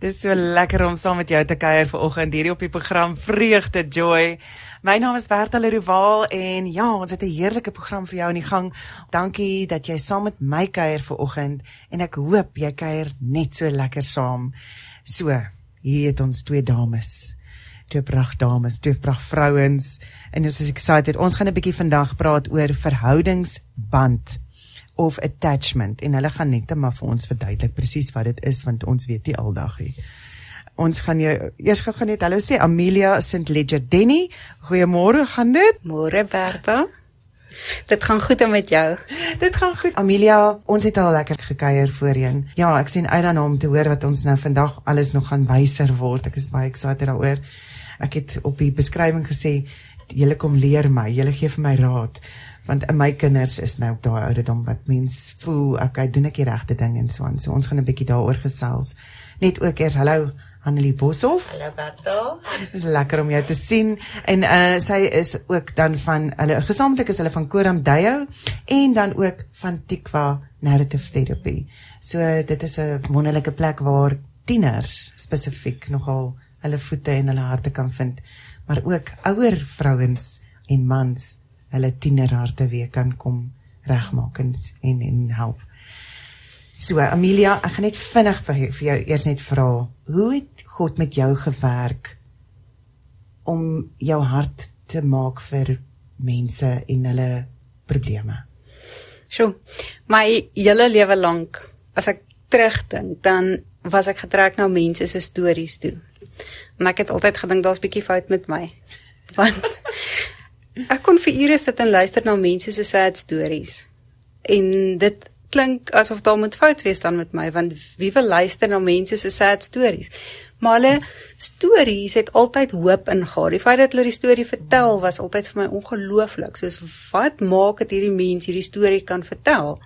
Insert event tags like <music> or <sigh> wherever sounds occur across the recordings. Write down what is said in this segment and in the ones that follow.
Dis so lekker om saam met jou te kuier vanoggend hierdie op die program Vreugde Joy. My naam is Bertha Leroval en ja, ons het 'n heerlike program vir jou in die gang. Dankie dat jy saam met my kuier vanoggend en ek hoop jy kuier net so lekker saam. So, hier het ons twee dames. Twee pragt dames, twee pragt vrouens en ons is excited. Ons gaan 'n bietjie vandag praat oor verhoudingsband of attachment en hulle gaan net maar vir ons verduidelik presies wat dit is want ons weet nie aldag nie. Ons gaan jou eers gou gaan net hallo sê Amelia St Ledger Denny. Goeiemôre, gaan dit? Môre Bertha. Dit gaan goed met jou. Dit gaan goed. Amelia, ons het al lekker gekuier voorheen. Ja, ek sien uit daarna om te hoor wat ons nou vandag alles nog gaan wyser word. Ek is baie excited daaroor. Ek het op die beskrywing gesê julle kom leer my, julle gee vir my raad want my kinders is nou op daai ouderdom wat mens voel okay doen ek die regte ding en so aan. So ons gaan 'n bietjie daaroor gesels. Net ook eers hallo Annelie Boshoff. Hallo Bertha <laughs> dis lekker om jou te sien. En uh, sy is ook dan van hulle gesamentlik is hulle van Koram Dayo en dan ook van Tikwa Narrative Therapy. So dit is 'n wonderlike plek waar tieners spesifiek nogal hulle voete en hulle harte kan vind maar ook ouer vrouens en mans hulle tienerharte weer kan kom regmaak en en help. So Amelia, ek gaan net vinnig vir, jou eers net vra, hoe het God met jou gewerk om jou hart te maak vir mense en hulle probleme? Sjoe. My hele lewe lank as ek terugdink, dan was ek getrek na mense se stories toe. En ek het altyd gedink daar's bietjie fout met my. <laughs> Want Ek kon vir ure sit en luister na mense se sad stories. En dit klink asof daar moet fout wees dan met my want wie wil luister na mense se sad stories? Maar hulle stories het altyd hoop ingehaal. Die feit dat hulle die storie vertel was altyd vir my ongelooflik. Soos wat maak dit hierdie mens hierdie storie kan vertel?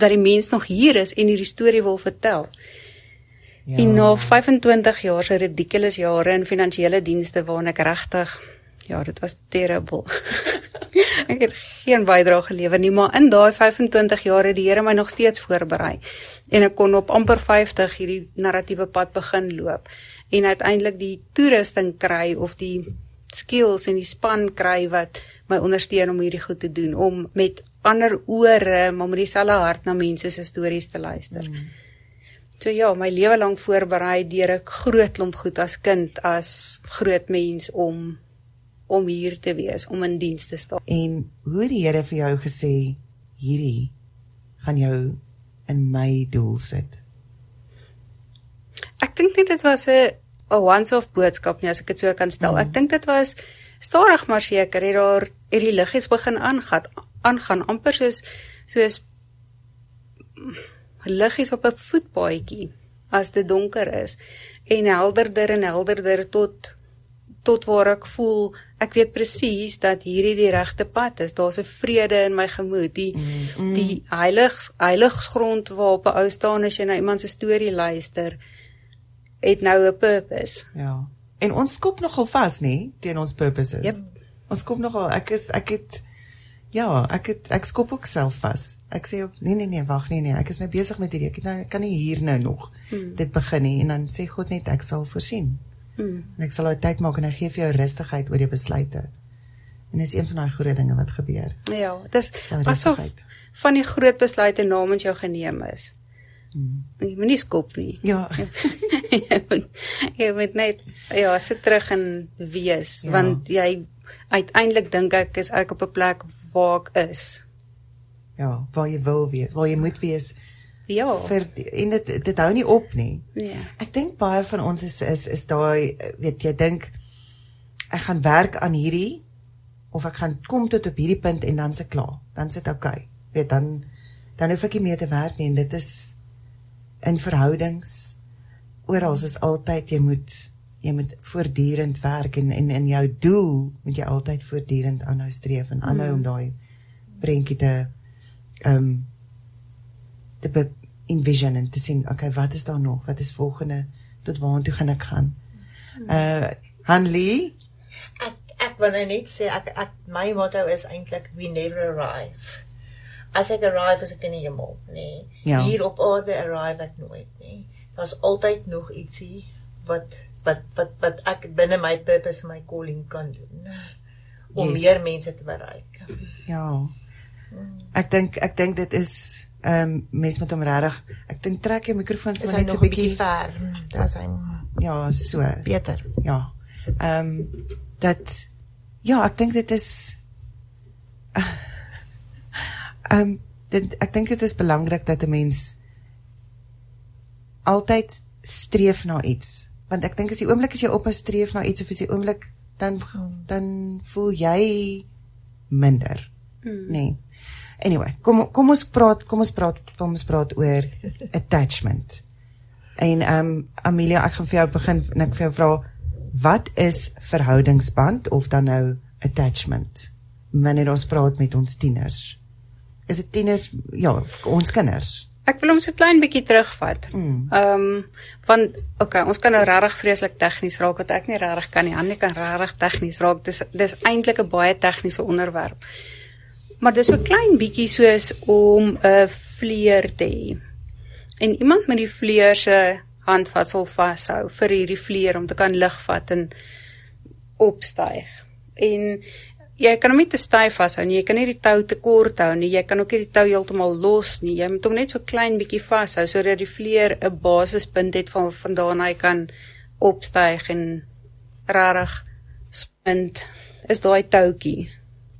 Dat die mens nog hier is en hierdie storie wil vertel. Ja. En na 25 jaar se ridiculous jare in finansiële dienste waarin ek regtig Ja, dit was terrible. <laughs> ek het geen bydrae gelewer nie, maar in daai 25 jaar het die Here my nog steeds voorberei. En ek kon op amper 50 hierdie narratiewe pad begin loop en uiteindelik die toerusting kry of die skills en die span kry wat my ondersteun om hierdie goed te doen, om met ander ore, maar met dieselfde hart na mense se stories te luister. Mm. So ja, my lewe lank voorberei deur ek groot klomp goed as kind as groot mens om om hier te wees, om in diens te staan. En hoe die Here vir jou gesê hierdie gaan jou in my doel sit. Ek dink net dit was 'n 'n once-off boodskap nie as ek dit so kan stel. Mm. Ek dink dit was stadig maar seker het daar het die liggies begin aangaan aangaan amper soos soos liggies op 'n voetpaadjie as dit donker is en helderder en helderder tot tot waar ek voel ek weet presies dat hierdie die regte pad is. Daar's 'n vrede in my gemoed. Die mm, mm. die heilig heiligsgrond waarop 'n ou staan as jy na iemand se storie luister het nou 'n purpose. Ja. En ons skop nogal vas, nê, teen ons purposes. Yep. Ons skop nogal ek is ek het ja, ek het ek skop ook self vas. Ek sê ook nee nee nee, wag nee nee, ek is nou besig met hierdie. Ek het nou ek kan nie hier nou nog mm. dit begin nie en dan sê God net ek sal voorsien. Mm. En ek sal daai tyd maak en ek gee vir jou rustigheid oor jou besluite. En dis een van daai groot dinge wat gebeur. Ja, dis asof van die groot besluite namens jou geneem is. Mm. Jy moenie skop nie. Ja. <laughs> jy moet net ja, sit terug en wees ja. want jy uiteindelik dink ek is ek op 'n plek waar ek is. Ja, waar jy wil wees, waar jy moet wees. Ja. vir en dit dit hou nie op nie. Nee. Ek dink baie van ons is is is daai weet jy dink ek gaan werk aan hierdie of ek gaan kom tot op hierdie punt en dan se klaar. Dan sit okay. Weet dan dan hoef ek nie meer te werk nie en dit is in verhoudings oral is altyd jy moet jy moet voortdurend werk en en in jou doel moet jy altyd voortdurend aanhou streef en aanhou mm. om daai prentjie te ehm um, te envision en te sien okay wat is daar nog wat is volgende tot waartoe gaan ek gaan uh Hanlie ek ek wil net sê ek ek my motto is eintlik we never arrive as ek arrive as ek in die hemel nê nee. ja. hier op aarde arrive ek nooit nee. daar's altyd nog ietsie wat wat wat wat ek binne my purpose en my calling kan doen om Yes. meer mense te bereik. Ja. Ek dink ek dink dit is ehm um, mens met hom regtig. Ek dink trek jou mikrofoon vir net so nog 'n bietjie bietjie. ver? Daar's hy Ja, so. beter. Ja. Ehm um, dat ja, ek dink dit is <laughs> ehm um, dit ek dink dit is belangrik dat 'n mens altyd streef na iets. Want ek dink as die oomblik as jy ophou streef na iets of as die oomblik dan dan voel jy minder. Mm. Nee. Anyway, kom kom ons praat, kom ons praat, kom ons praat oor attachment. En ehm um, Amelia, ek gaan vir jou begin en ek vir jou vra wat is verhoudingsband of dan nou attachment? Wanneer ons praat met ons tieners. Is dit tieners ja, ons kinders. Ek wil hom so klein bietjie terugvat. Mm. Ehm um, want okay, ons kan nou regtig vreeslik tegnies raak wat ek nie regtig kan nie. Annie kan regtig tegnies raak. Dis dis eintlik 'n baie tegniese onderwerp. Maar dis so klein bietjie soos om 'n vleuer te hê. En iemand met die vleuer se handvatsel vashou vir hierdie vleuer om te kan lig vat en opstyg. En jy kan hom nie te styf vashou nie. Jy kan nie die tou te kort hou nie. Jy kan ook nie die tou heeltemal los nie. Jy moet hom net so klein bietjie vashou sodat die vleuer 'n basispunt het van vandaan hy kan opstyg en rarig spind is daai toutjie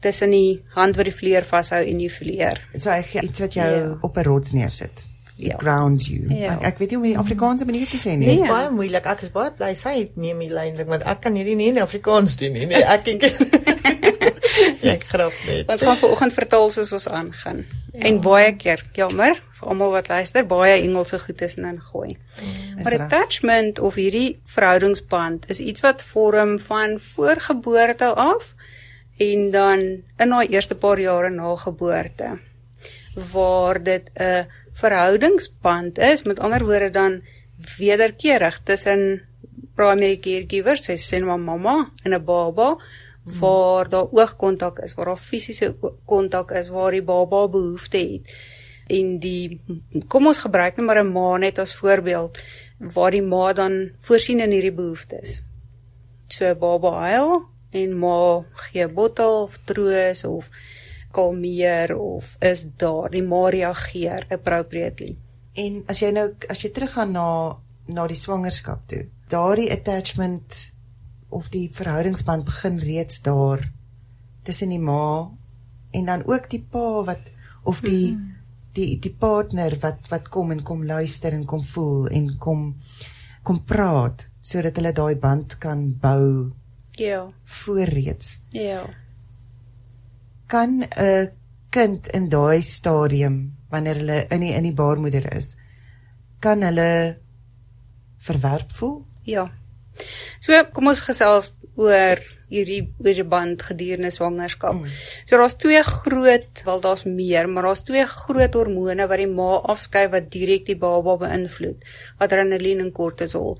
tussen die hand wat die vleuer vashou en die vleuer. So hy gee iets wat jou Ja. op 'n rots neersit. It Ja. grounds you. Ja. Ek, ek weet nie hoe om die Afrikaanse manier te sê nie. Dit is Nee. baie moeilik. Ek is baie bly sy het neem die lyn want ek kan hierdie nie in Afrikaans doen nie. Nee, ek ek <laughs> ek grap net. Ons gaan vanoggend vertaal soos ons aangaan. Ja. En baie keer, jammer, vir almal wat luister, baie Engelse goed tussenin gooi. Is Maar attachment of hierdie verhoudingsband is iets wat vorm van voorgeboorte af en dan in daai eerste paar jare na geboorte waar dit 'n verhoudingsband is, met ander woorde dan wederkerig tussen primary caregiver, sê nou maar mamma en 'n baba waar daar oogkontak is, waar daar fisiese kontak is, waar die baba behoefte het. En die kom ons gebruik net maar 'n ma net as voorbeeld waar die ma dan voorsien in hierdie behoeftes. So baba huil en ma gee 'n bottel of troos of kalmeer of is daar die ma reageer appropriately. En as jy nou as jy teruggaan na na die swangerskap toe, daardie attachment of die verhoudingsband begin reeds daar tussen die ma en dan ook die pa wat of die mm -hmm. die die partner wat wat kom en kom luister en kom voel en kom kom praat sodat hulle daai band kan bou Ja, voorreeds. ja. Kan 'n kind in daai stadium wanneer hulle in die in die baarmoeder is, kan hulle verwerp voel? Ja. So kom ons gesels oor hierdie oor die band gedurende swangerskap. Mm. So daar's twee groot, wel daar's meer, maar daar's twee groot hormone wat die ma afskei wat direk die baba beïnvloed. Adrenalien en kortisol.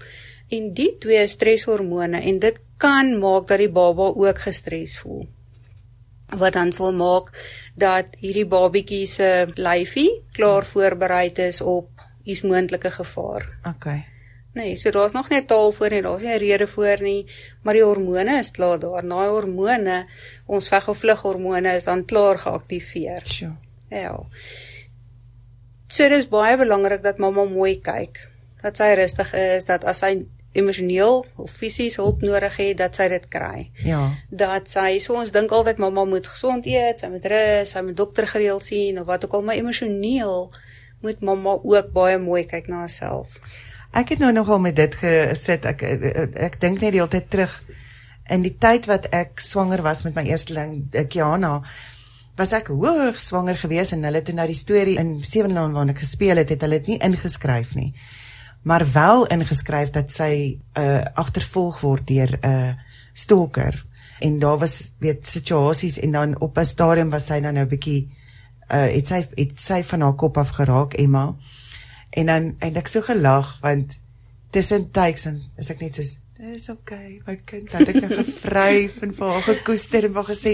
En die twee streshormone en dit kan maak dat die baba ook gestres voel. Wat dan sal maak dat hierdie babietjie se lyfie klaar voorberei is op iets moontlike gevaar. Okay. Nee, so daar's nog nie taal voor nie, daar's nie 'n rede voor nie, maar die hormone is klaar daar. Daai hormone, ons veg of vlug hormone is dan klaar geaktiveer. Sjoe. Ja. So dis baie belangrik dat mamma mooi kyk. Dat sy rustig is, dat as sy emosioneel of fisies hulp nodig het, dat sy dit kry. Ja. Dat sy so ons dink altyd mamma moet gesond eet, sy moet rus, sy moet dokter gereeld sien of wat ook al, maar emosioneel moet mamma ook baie mooi kyk na haarself. Ek het nou nogal met dit gesit. Ek ek, ek dink net die hele tyd terug in die tyd wat ek swanger was met my eersteling, Kiana, was ek hoog swanger gewees en hulle het toe nou die storie in Sewenland waar ek gespeel het, het hulle dit nie ingeskryf nie. Maar wel ingeskryf dat sy uh agtervolg word deur 'n uh, stalker. En daar was weet situasies en dan op 'n stadium was sy dan nou 'n bietjie uh het sy het sy van haar kop af geraak Emma. En dan en ek so gelag want tussen tydens dan is ek net soos dis okay my kind laat ek nou <laughs> gevryf en vir haar gekoester en vir gesê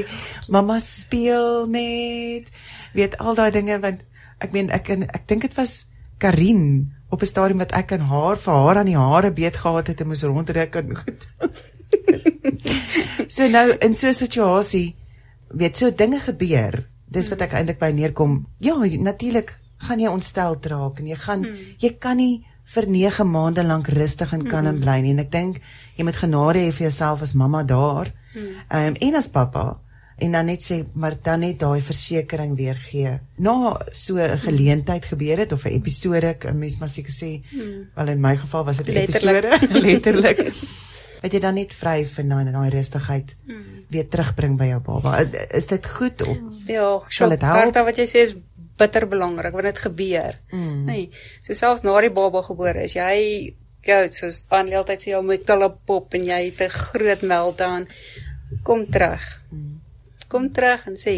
mamma speel net weet al daai dinge want ek meen ek ek dink dit was Karin op 'n stadium wat ek aan haar vir haar aan die hare beet gehad het en moes rondtrek en goed. <laughs> so nou in so 'n situasie weet so dinge gebeur. Dis wat ek eintlik by neerkom. Ja, natuurlik gaan jy ontstel raak en jy gaan hmm. jy kan nie vir 9 maande lank rustig en kalm hmm. bly nie en ek dink jy moet genade hê vir jouself as mamma daar. Ehm um, en as pappa en dan net sê maar dan net daai versekering weer gee. Na so 'n geleentheid gebeur het of 'n episode, 'n mens maar seker sê, hmm. wel in my geval was dit 'n episode <laughs> letterlik. <laughs> Wat jy dan net vry vir daai daai rustigheid hmm. weer terugbring by jou baba. Is dit goed of ja, sal dit help? Wat jy sê is bitter belangrik wanneer dit gebeur. Mm. Nee, so selfs na die baba gebore is, jy gou soos aan altyd sê jy moet hulle pop en jy het 'n groot meltdown. Kom terug. Mm kom terug en sê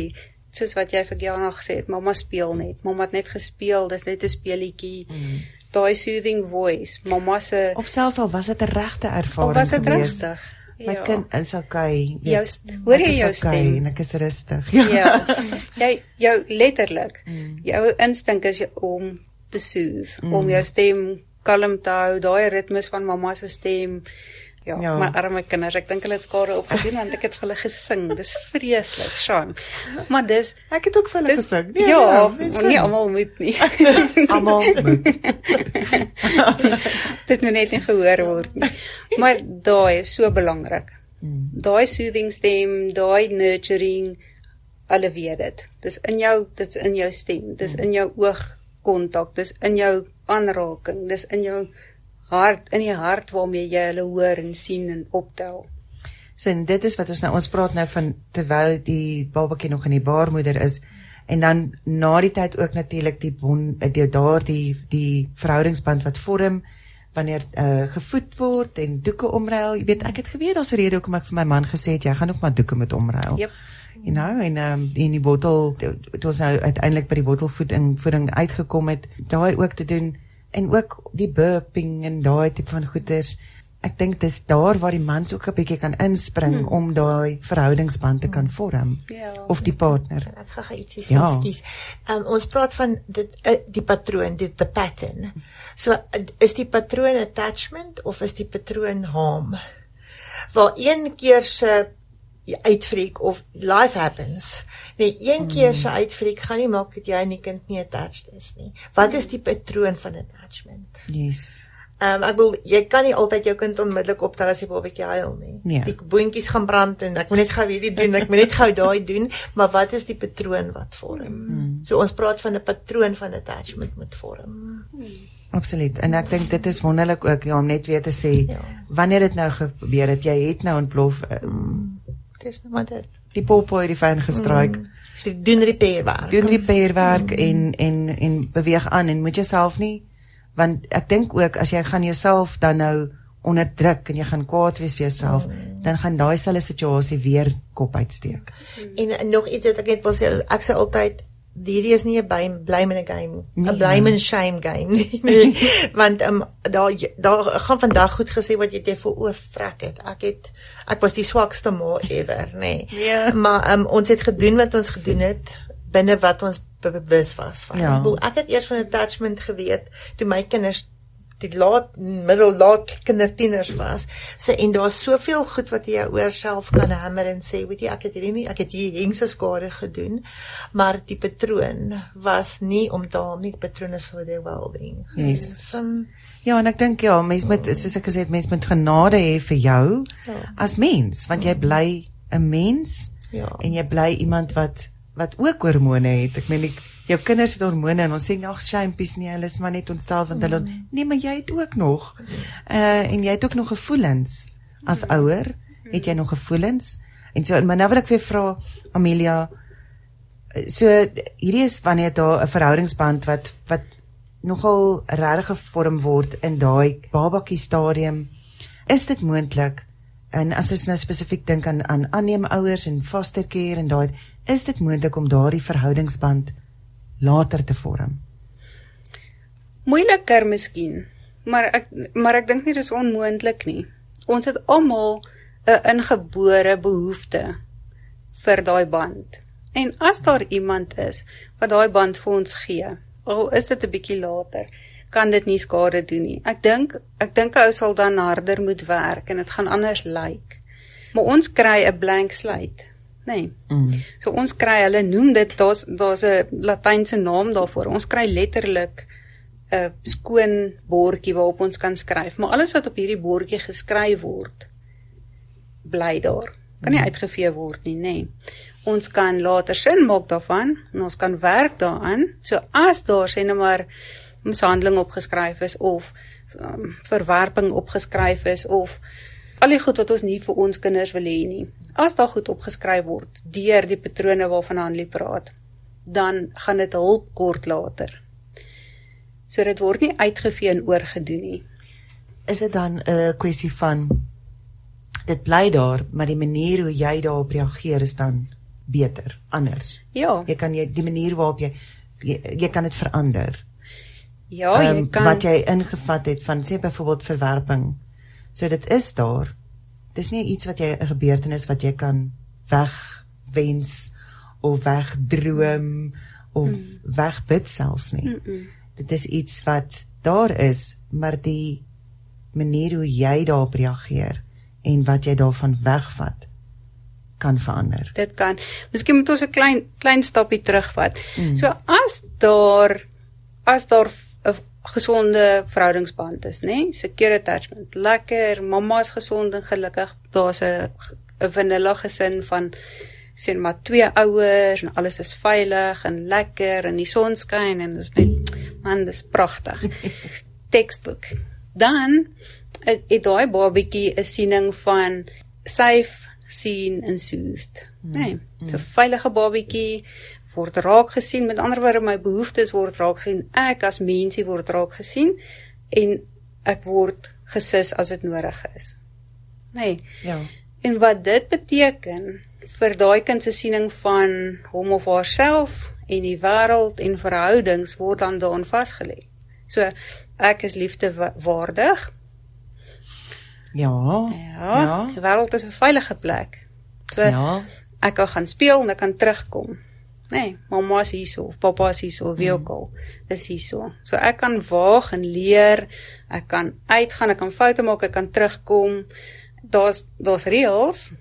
soos wat jy vir Gianna gesê het, mamma speel net. Mamma het net gespeel, dis net 'n speelietjie. Mm. Daai soothing voice, mamma se Of selfs al was dit 'n regte ervaring. Of was dit regtig? My ja. kind is okay. Jou hoor jy jou stem okay, en ek is rustig. <laughs> Ja. ja. Jy jou letterlik. Mm. Jou instink is om te soothe, mm. om jou stem kalm te hou, daai ritmes van mamma se stem. Ja, ja, my arme kinders, ek dink hulle het skare opgedoen want ek het vir hulle gesing. Dis vreeslik, Sean. Maar dis ek het ook vir hulle dis, gesing. Nee, ja, nee, nie almal moet nie. <laughs> almal moet. <laughs> dit moet net nie gehoor word nie. Maar daai is so belangrik. Hmm. Daai soothing stem, daai nurturing, alle weet dit. Dis in jou, dit's in jou stem, dis in jou oogkontak, dis in jou aanraking, dis in jou hart in die hart waarmee jy hulle hoor en sien en optel. So en dit is wat ons nou ons praat nou van terwyl die babatjie nog in die baarmoeder is en dan na die tyd ook natuurlik die bon die daardie die verhoudingsband wat vorm wanneer uh, gevoed word en doeke omruil. Jy weet ek het geweet daar's 'n rede hoekom ek vir my man gesê het jy gaan ook maar doeke met omruil. Yep. You know en um, in die bottel dit was nou uiteindelik by die bottelvoeding voeding uitgekom het daai ook te doen en ook die burping en daai tipe van goeders. Ek dink dis daar waar die mans ook 'n bietjie kan inspring hmm. om daai verhoudingsband te kan vorm. Ja. Of die partner. Ek gaan gou ietsie sê, ja. skus. Um, ons praat van dit uh, die patroon, dit the pattern. So uh, is die patroon attachment of is die patroon harm? Waar een keer se uitfreak of life happens. Nee, een keer se uitfreak gaan nie maak dat jy en die kind nie attached is nie. Wat is die patroon van attachment? Yes. Ehm um, ek wil jy kan nie altyd jou kind onmiddellik optel as jy 'n bietjie huil nie. Nee. Die boontjies gaan brand en ek moet net gou hierdie doen, ek moet net gou daai doen, maar wat is die patroon wat vorm? Hmm. So ons praat van 'n patroon van attachment moet vorm. Hmm. Absoluut. En ek dink dit is wonderlik ook ja, om net weer te sê ja. wanneer dit nou gebeur het, jy het nou ontplof. Um, dis nou maar dit. Die popo het die fyn gestruik. Mm. Doen repairwerk. Doen repairwerk mm. en en en beweeg aan en moet jouself nie want ek dink ook as jy gaan jouself dan nou onderdruk en jy gaan kwaad wees vir jouself, mm. dan gaan daai selfe situasie weer kop uitsteek. Mm. En, en nog iets wat ek net wil sê, ek sê altyd hierdie is nie 'n blame in a game, 'n nee, blame and shame game nie. <laughs> nee. <laughs> Want um, daar daar gaan vandag goed gesê wat jy jy voel oorvrek het. Ek het ek was die swakste ma ever, nê. <laughs> Nee. Ja. Maar um, ons het gedoen wat ons gedoen het binne wat ons bewus was van. Ja. Ek het eers van attachment geweet toe my kinders die laat middel laat kindertieners was. So en daar's soveel goed wat jy oor self kan hamer en sê, weet jy, ek het hierdie nie, ek het hier hengse skade gedoen, maar die patroon was nie om daar nie patroon is vir their well-being. Yes. Some, ja, en ek dink ja, mens moet soos ek gesê het, mens moet genade hê vir jou ja. as mens, want jy bly 'n mens ja. en jy bly iemand wat wat ook hormone het. Ek meen ek jou kinders het hormone en ons sê nog shampies nie, hulle is maar net ontstel want hulle mm. nee, maar jy het ook nog uh en jy het ook nog gevoelens as ouer, het jy nog gevoelens? En so maar nou wil ek weer vra Amelia so hierdie is wanneer daar 'n verhoudingsband wat wat nogal regtig gevorm word in daai babatjie stadium is dit moontlik en as ons nou spesifiek dink aan aan aanneem ouers en foster care en daai is dit moontlik om daardie verhoudingsband later te vorm? Moeiliker miskien, maar ek maar ek dink nie dis onmoontlik nie. Ons het almal 'n ingebore behoefte vir daai band. En as daar iemand is wat daai band vir ons gee, al is dit 'n bietjie later, kan dit nie skade doen nie. Ek dink ek dink ou sal dan harder moet werk en dit gaan anders lyk. Like. Maar ons kry 'n blank slate, nê? Nee. Mm. So ons kry hulle noem dit daar's daar's 'n latynse naam daarvoor. Ons kry letterlik 'n skoon bordjie waarop ons kan skryf, maar alles wat op hierdie bordjie geskryf word bly daar. Kan nie mm. uitgevee word nie, nê. Nee. Ons kan later sin maak daarvan en ons kan werk daaraan. So as daar sê net maar mishandeling opgeskryf is of um, verwerping opgeskryf is of al die goed wat ons nie vir ons kinders wil hê nie. As daar goed opgeskryf word deur die patrone waarvan Hanlie praat, dan gaan dit hulp kort later. So dit word nie uitgevee en oorgedoen nie. Is dit dan 'n kwessie van dit bly daar, maar die manier hoe jy daarop reageer is dan beter, anders. Ja. Jy kan jy die manier waarop jy jy, jy kan dit verander. Ja, jy um, kan wat jy ingevat het van sê byvoorbeeld verwerping. So dit is daar. Dis nie iets wat jy 'n gebeurtenis wat jy kan wegwens of wegdroom of mm. wegbid selfs nie. Mm -mm. Dit is iets wat daar is, maar die manier hoe jy daarop reageer en wat jy daarvan wegvat kan verander. Dit kan. Miskien moet ons 'n klein klein stapie terugvat. Mm. So as daar as daar 'n gesonde verhoudingsband is, nê? Secure attachment. Lekker, mamma's gesond en gelukkig. Daar's 'n 'n vanilla gesin van sien maar twee ouers en alles is veilig en lekker en die son skyn en dit is net man, dis pragtig. <laughs> Textbook. Dan het, het daai babatjie 'n siening van safe, seen en soothed. Nee, mm. so veilige babatjie word raak gesien. Met ander woorde, my behoeftes word raak gesien. Ek as mensie word raak gesien en ek word gesis as dit nodig is. Nê? Nee. Ja. En wat dit beteken vir daai kind se siening van hom of haarself en die wêreld en verhoudings word dan daarin vasgelê. So ek is liefdewaardig. Ja. Ja. ja. Die wêreld is 'n veilige plek. So ja. ek kan gaan speel en ek kan terugkom nee, mamma is hier of pappa is hier of wie ook al is hier so. So ek kan waag en leer, ek kan uitgaan, ek kan foute maak, ek kan terugkom. Daar's daar's reëls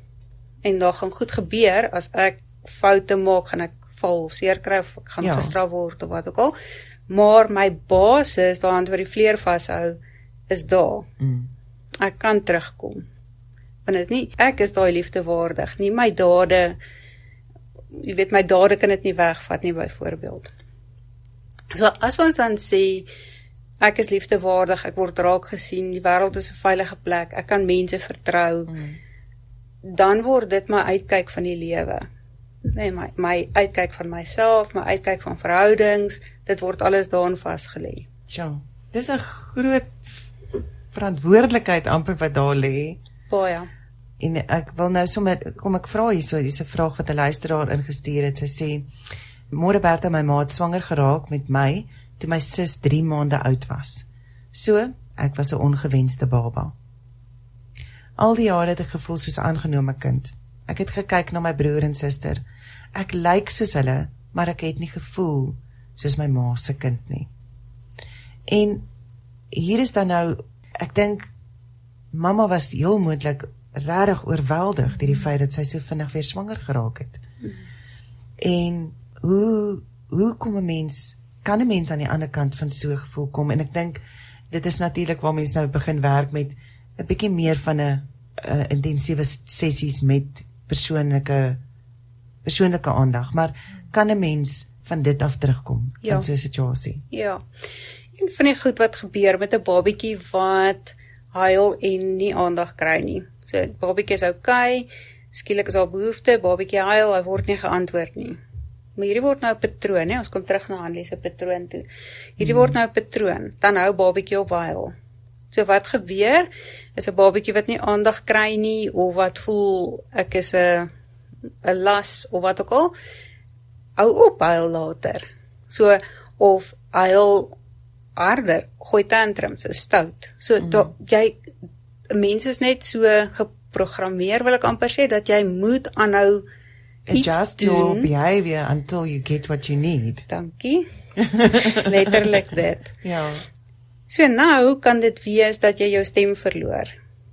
en daar gaan goed gebeur as ek foute maak, gaan ek val of seer kry of ek gaan ja. gestraf word of wat ook al. Maar my basis, daai hand wat die vleer vashou, is daar. Mm. Ek kan terugkom. Want is nie ek is daai liefde waardig, nie my dade jy weet my dade kan dit nie wegvat nie byvoorbeeld. So as ons dan sê ek is liefdewaardig, ek word raak gesien, die wêreld is 'n veilige plek, ek kan mense vertrou. Mm. Dan word dit my uitkyk van die lewe. Nee, my my uitkyk van myself, my uitkyk van verhoudings, dit word alles daarin vasgelê. Ja. Dis 'n groot verantwoordelikheid amper wat daar lê. Baie. En ek wil nou sommer kom ek vra hierso, dis 'n vraag wat 'n luisteraar ingestuur het. Sy sê: "Môre Bertha, my ma het swanger geraak met my toe my sus 3 maande oud was. So, ek was 'n ongewenste baba. Al die jare het ek gevoel soos 'n aangenome kind. Ek het gekyk na my broer en suster. Ek lyk soos hulle, maar ek het nie gevoel soos my ma se kind nie. En hier is dan nou, ek dink mamma was heel moontlik regtig oorweldig deur die feit dat sy so vinnig weer swanger geraak het. En hoe hoe kom 'n mens kan 'n mens aan die ander kant van so 'n gevoel kom en ek dink dit is natuurlik waar mense nou begin werk met 'n bietjie meer van 'n uh, intensiewe sessies met persoonlike persoonlike aandag, maar kan 'n mens van dit af terugkom ja. in so 'n situasie? Ja. En van die goed wat gebeur met 'n babatjie wat huil en nie aandag kry nie. So babatjie is okay. Skielik is haar behoefte, babatjie huil, hy word nie geantwoord nie. Maar hierdie word nou 'n patroon, hè? Ons kom terug na Hanlie se patroon toe. Hierdie hmm. word nou 'n patroon. Dan hou babatjie op huil. So wat gebeur? Is 'n babatjie wat nie aandag kry nie of wat voel ek is 'n 'n las of wat ook al. Hou op huil later. So of huil harder, gooi tantrums, is stout. So mm. da, jy mense is net so geprogrammeer wil ek amper sê dat jy moet aanhou adjust your behavior until you get what you need. Dankie. <laughs> Letterlik dit. Ja. So nou kan dit wees dat jy jou stem verloor,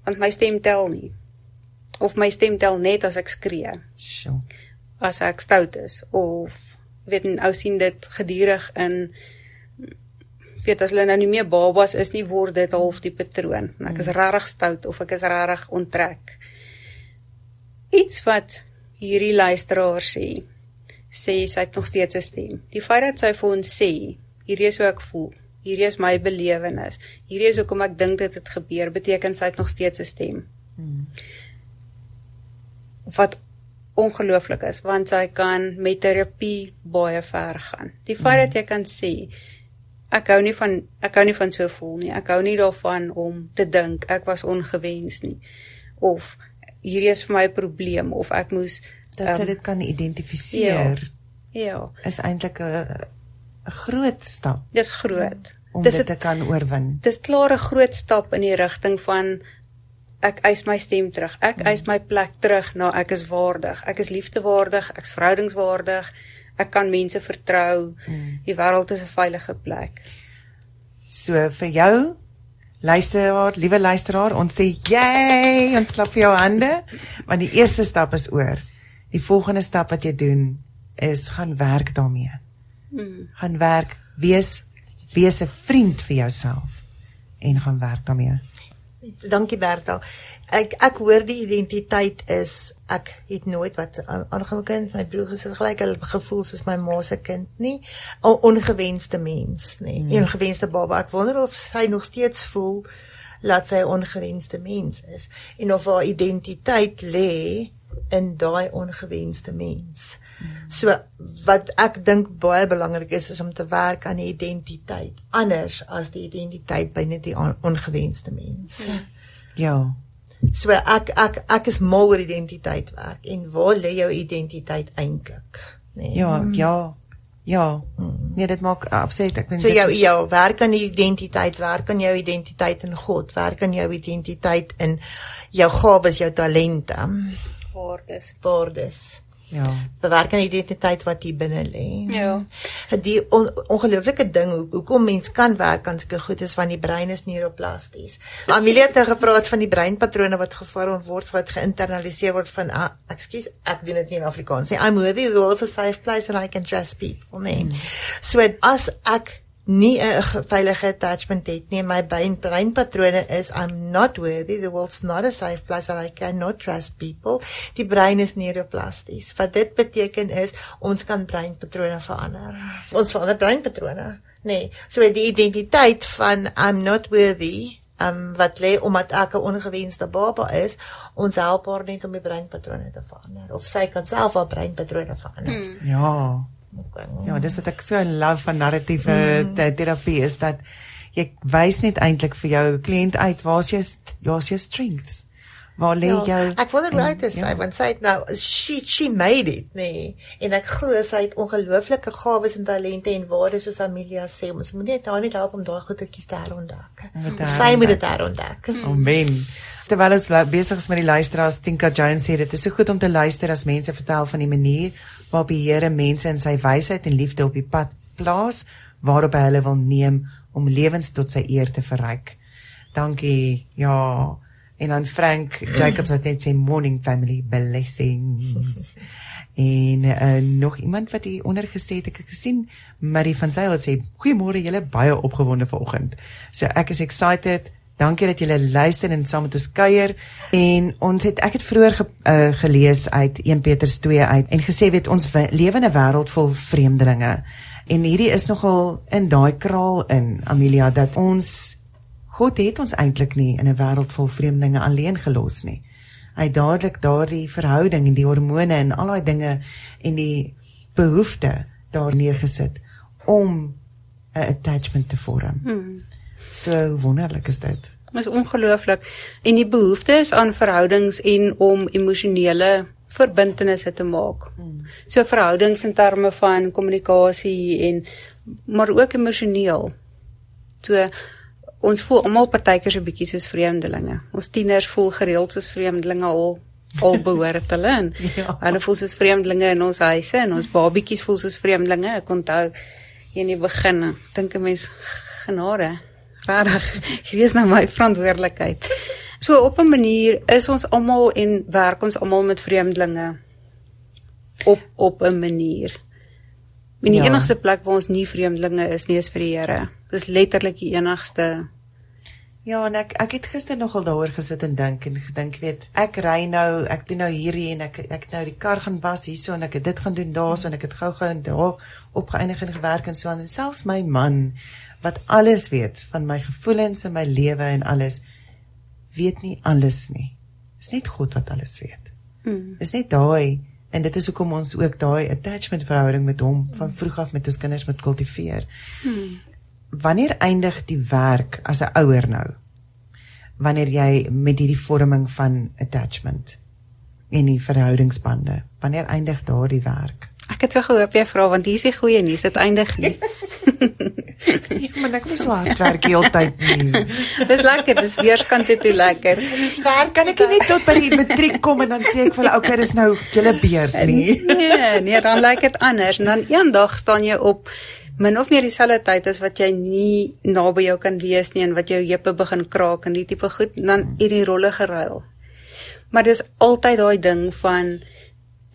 want my stem tel nie. Of my stem tel net as ek skree. Sjoe. As ek stout is of weet en ou sien dit gedurig in weet as hulle nou nie meer babas is nie word dit half die patroon. Ek is regtig stout of ek is regtig onttrek. Iets wat hierdie luisteraar sê, sê sy het nog steeds 'n stem. Die feit dat sy vir ons sê, hierdie is hoe ek voel. Hierdie is my belewenis. Hierdie is hoekom ek dink dit het gebeur, beteken sy het nog steeds 'n stem. Hmm. Wat ongelooflik is want sy kan met terapie baie ver gaan. Die feit dat jy kan sê ek hou nie van ek hou nie van so voel nie. Ek hou nie daarvan om te dink ek was ongewens nie of hierdie is vir my 'n probleem of ek moes dat sy um, dit kan identifiseer. Ja. ja. Is eintlik 'n 'n groot stap. Dis groot. Om dis dit te kan oorwin. Dis klaar 'n groot stap in die rigting van ek eis my stem terug. Ek eis my plek terug na nou ek is waardig. Ek is liefdewaardig, ek's verhoudingswaardig. Ek kan mense vertrou. Hmm. Die wêreld is 'n veilige plek. So vir jou Luisteraar, liewe luisteraar, ons sê jy, ons klap vir jou hande, want die eerste stap is oor. Die volgende stap wat jy doen is gaan werk daarmee. Mm. Gaan werk, wees wees 'n vriend vir jouself en gaan werk daarmee. Dankie Berta. Ek ek hoor die identiteit is ek het nooit wat aangaan kind my broer gesit gelyk hulle gevoel soos my ma se kind nie 'n ongewenste mens nie. Hmm. 'n Ongewenste baba. Ek wonder of sy nog steeds voel dat sy 'n ongewenste mens is en of haar identiteit lê in daai ongewenste mens. So wat ek dink baie belangrik is is om te werk aan die identiteit anders as die identiteit binne die ongewenste mens. Hmm. Ja. So ek ek ek is mal oor identiteit werk en waar lê jou identiteit eintlik? Nee. Ja, ja. Ja. Nee, dit maak absoluut. Ek weet so jou is... jou werk aan die identiteit, werk aan jou identiteit in God, werk aan jou identiteit in jou gawes, jou talente waardes. Waardes. Ja. Bewerk aan identiteit wat hier binne lê. Ja. Die on, ongelooflike ding hoe hoekom mens kan werk aan sulke goed is van die brein is neuroplasties. Amelia het nou gepraat van die breinpatrone wat gevorm word wat geïnternaliseer word van ah, ekskuus, ek doen dit nie in Afrikaans nie. I'm worthy, world's a safe place and I can trust people, nee. Hmm. So as ek nie 'n veilige attachment het nie. My brein breinpatrone is I'm not worthy. The world's not a safe place. I cannot trust people. Die brein is neuroplasties. Wat dit beteken is ons kan breinpatrone verander. Ons verander breinpatrone. Nee, so die identiteit van I'm not worthy um wat lê omdat ek 'n ongewenste baba is, ons help haar net om die breinpatrone te verander of sy kan self haar breinpatrone verander. Hmm. Ja. Ja, dis wat ek so love van narratiewe mm. terapie is dat jy wys net eintlik vir jou kliënt uit waar's jou waar's jou strengths. Waar lê ja, jou Ek wonder hoe dit is, ja. want sy het nou she she made it, nee. En ek glo sy het ongelooflike gawes en talente en waardes soos Amelia sê, ons moet net haar net help om daai goedetjies te herontdek. Sy moet dit herontdek. Amen. Terwyl ons besig is met die luisteraars, Tinka Jones sê dit is so goed om te luister as mense vertel van die manier waarop die Here mense in sy wysheid en liefde op die pad plaas waarop hy hulle wil neem om lewens tot sy eer te verryk. Dankie. Ja. En dan Frank Jacobs het net sê morning family blessings. en uh, nog iemand wat hier onder gesê het ek het gesien Marie van Sail sê goeiemôre julle baie opgewonde vanoggend. So ek is excited. Dankie dat julle luister en saam met ons kuier. En ons het ek het vroeër ge, uh, gelees uit 1 Petrus 2 uit en gesê weet ons lewe in 'n wêreld vol vreemdelinge. En hierdie is nogal in daai kraal in Amelia dat ons God het ons eintlik nie in 'n wêreld vol vreemdelinge alleen gelos nie. Hy het dadelik daardie verhouding en die hormone en al daai dinge en die behoefte daar neergesit om 'n attachment te vorm. Hmm. So wonderlik is dit. Dit is ongelooflik. En die behoeftes aan verhoudings en om emosionele verbintenisse te maak. Hmm. So verhoudings in terme van kommunikasie en maar ook emosioneel. So ons voel almal partykeer so bietjie soos vreemdelinge. Ons tieners voel gereeld soos vreemdelinge al al <laughs> behoort hulle en ja. hulle voel soos vreemdelinge in ons huise en ons babietjies voel soos vreemdelinge. Ek onthou in die begin, dink 'n mens genade regtig is <laughs> nou my verantwoordelikheid. So op 'n manier is ons almal en werk ons almal met vreemdelinge op op 'n manier. En die ja. enigste plek waar ons nie vreemdelinge is nie is vir die Here. Dis letterlik die enigste Ja, en ek ek het gister nogal daaroor gesit en dink en gedink, weet, ek ry nou, ek doen nou hierdie en ek ek nou die kar gaan was hierso en ek het dit gaan doen daarso en ek het gou-gou en daar opgeëindig en gewerk en so aan en selfs my man wat alles weet van my gevoelens en my lewe en alles weet nie alles nie. Dis net God wat alles weet. Hmm. Dis net daai en dit is hoekom ons ook daai attachment verhouding met hom van vroeg af met ons kinders moet kultiveer. Hmm. Wanneer eindig die werk as 'n ouer nou? Wanneer jy met hierdie vorming van attachment en die verhoudingsbande, wanneer eindig daardie werk? Ek het so gehoop jy vra want hier is die goeie nuus, dit eindig nie. ja, <laughs> maar ek moet so hard werk heeltyd nie. <laughs> dis lekker, dis weerskant toe lekker. Waar kan ek net tot by die matriek kom en dan sê ek vir hulle, okay, dis nou julle beurt nie. <laughs> nee, nee, dan lyk dit anders en dan eendag staan jy op min of meer dieselfde tyd as wat jy nie naby jou kan lees nie en wat jou heupe begin kraak en die tipe goed dan hierdie rolle geruil. Maar dis altyd daai ding van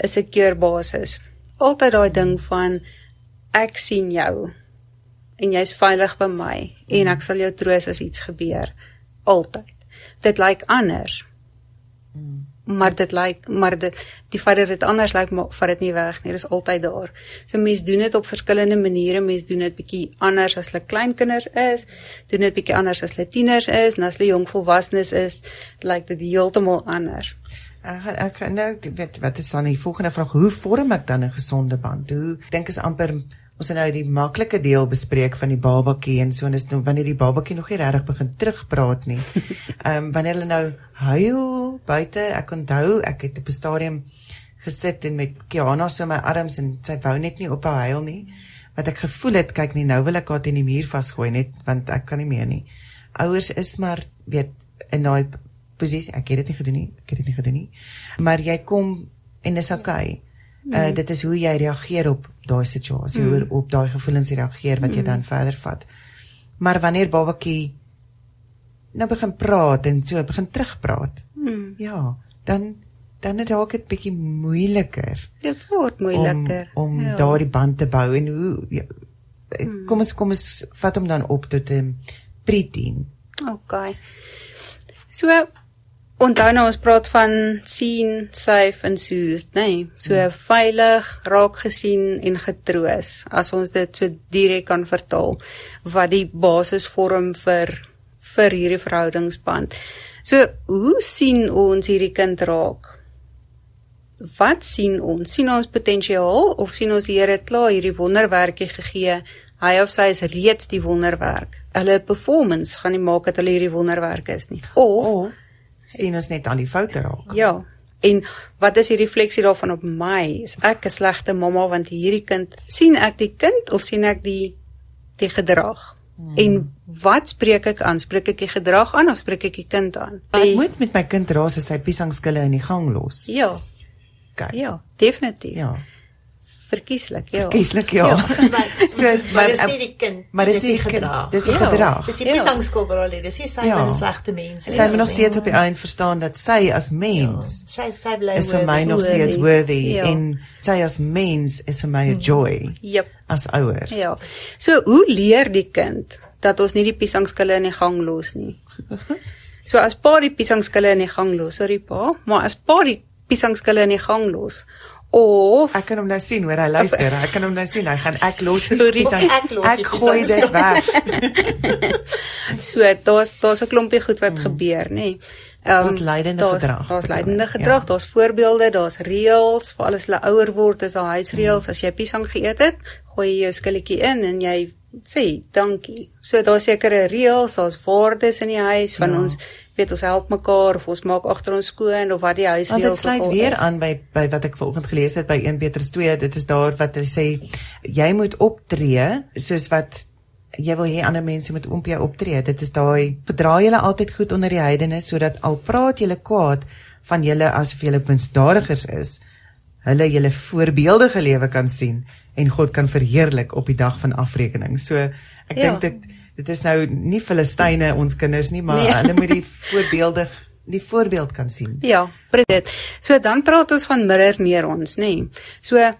'n secure basis altyd daai ding van ek sien jou en jy's veilig by my en ek sal jou troos as iets gebeur. Altyd. Dit lyk anders. Maar dit lyk maar dit die feit dat dit anders lyk maar vat dit nie weg nie. Dis altyd daar. So mense doen dit op verskillende maniere. Mense doen dit bietjie anders as hulle klein kinders is. Doen dit bietjie anders as hulle tieners is. En as hulle jong volwassenes is lyk dit heeltemal anders Ek ek nou weet wat is dan die volgende vraag hoe vorm ek dan 'n gesonde band? Hoe dink is amper ons het nou die maklike deel bespreek van die babatjie en so en is nou wanneer die babatjie nog nie regtig begin terugpraat nie. <laughs> Ehm um, wanneer hulle nou huil buite, ek onthou ek het op 'n stadium gesit en met Kiana so my arms en sy wou net nie ophou huil nie. Wat ek gevoel het, kyk nie nou wil ek haar teen die muur vasgooi net want ek kan nie meer nie. Ouers is maar weet in daai posisie. Ek het dit nie gedoen nie. Ek het dit nie gedoen nie. Maar jy kom en dis okay. Uh dit is hoe jy reageer op daai situasie, mm. hoe op daai gevoelens reageer wat jy mm. dan verder vat. Maar wanneer babatjie nou begin praat en so begin terugpraat. Mm. Ja, dan dan het dit bietjie moeiliker. Dit word moeiliker om, om ja. daardie band te bou en hoe ja, mm. kom ons kom ons vat hom dan op tot 'n um, preteen. Okay. So Onthou nou ons praat van sien, safe en soothe, nê? Nee, so hmm. veilig, raak gesien en getroos. As ons dit so direk kan vertaal wat die basis vorm vir vir hierdie verhoudingsband. So, hoe sien ons hierdie kind raak? Wat sien ons? sien ons potensiaal of sien ons die Here klaar hierdie wonderwerkie gegee? Hy of sy is reeds die wonderwerk. Hulle performance gaan nie maak dat hulle hierdie wonderwerk is nie. Of, of sien ons net al die foute raak. Ja. En wat is die refleksie daarvan op my? Is ek 'n slegte mamma want hierdie kind sien ek die kind of sien ek die die gedrag? Hmm. En wat spreek ek aan? Spreek ek die gedrag aan of spreek ek die kind aan? Ek moet met my kind raas as hy piesangskille in die gang los. Ja. Kyk. Ja, definitief. Ja verkieslik, ja. Verkieslik, ja. ja. <laughs> so maar dis nie die kind. Maar dis nie gedrag. Dis die ja. gedrag. Dis die piesangskool vir al dis nie sy ja. 'n slegte mens is. Sy moet nog steeds op die einde verstaan dat sy as mens ja. sy sy bly is vir my nog steeds worthy ja. en sy as mens is vir my 'n hmm. joy. Jep. As ouer. Ja. So hoe leer die kind dat ons nie die piesangskille in die gang los nie? <laughs> So as pa die piesangskille in die gang los, sorry pa, maar as pa die piesangskille in die gang los, Of ek kan hom nou sien hoor hy luister. Ek kan hom nou sien. Hy gaan ek los die sang. Ek, ek gooi dit weg. <laughs> so daar's daar's 'n klompie goed wat hmm. gebeur, nê. Nee. Um, daar's leidende gedrag. Daar's leidende gedrag, ja. daar's voorbeelde, daar's reëls, vir alles hulle ouer word, is daar huisreëls. Hmm. As jy piesang geëet het, gooi jy jou skilletjie in en jy sê dankie. So daar's sekere reëls, daar's waardes in die huis van ja. ons weet ons help mekaar of ons maak agter ons skoon of wat die huis wil. Dit sluit weer aan by by wat ek vanoggend gelees het by 1 Petrus 2. Dit is daar wat hy sê jy moet optree soos wat jy wil hê ander mense moet op jou optree. Dit is daai gedra julle altyd goed onder die heidene sodat al praat julle kwaad van julle asof julle misdadigers is, hulle julle voorbeeldige lewe kan sien en God kan verheerlik op die dag van afrekening. So ek ja. dink dit dit is nou nie Filistyne ons kinders nie, maar nee. hulle moet die voorbeeldig die voorbeeld kan sien. Ja, dit. So dan praat ons van mirror neer ons, nê. Nee. So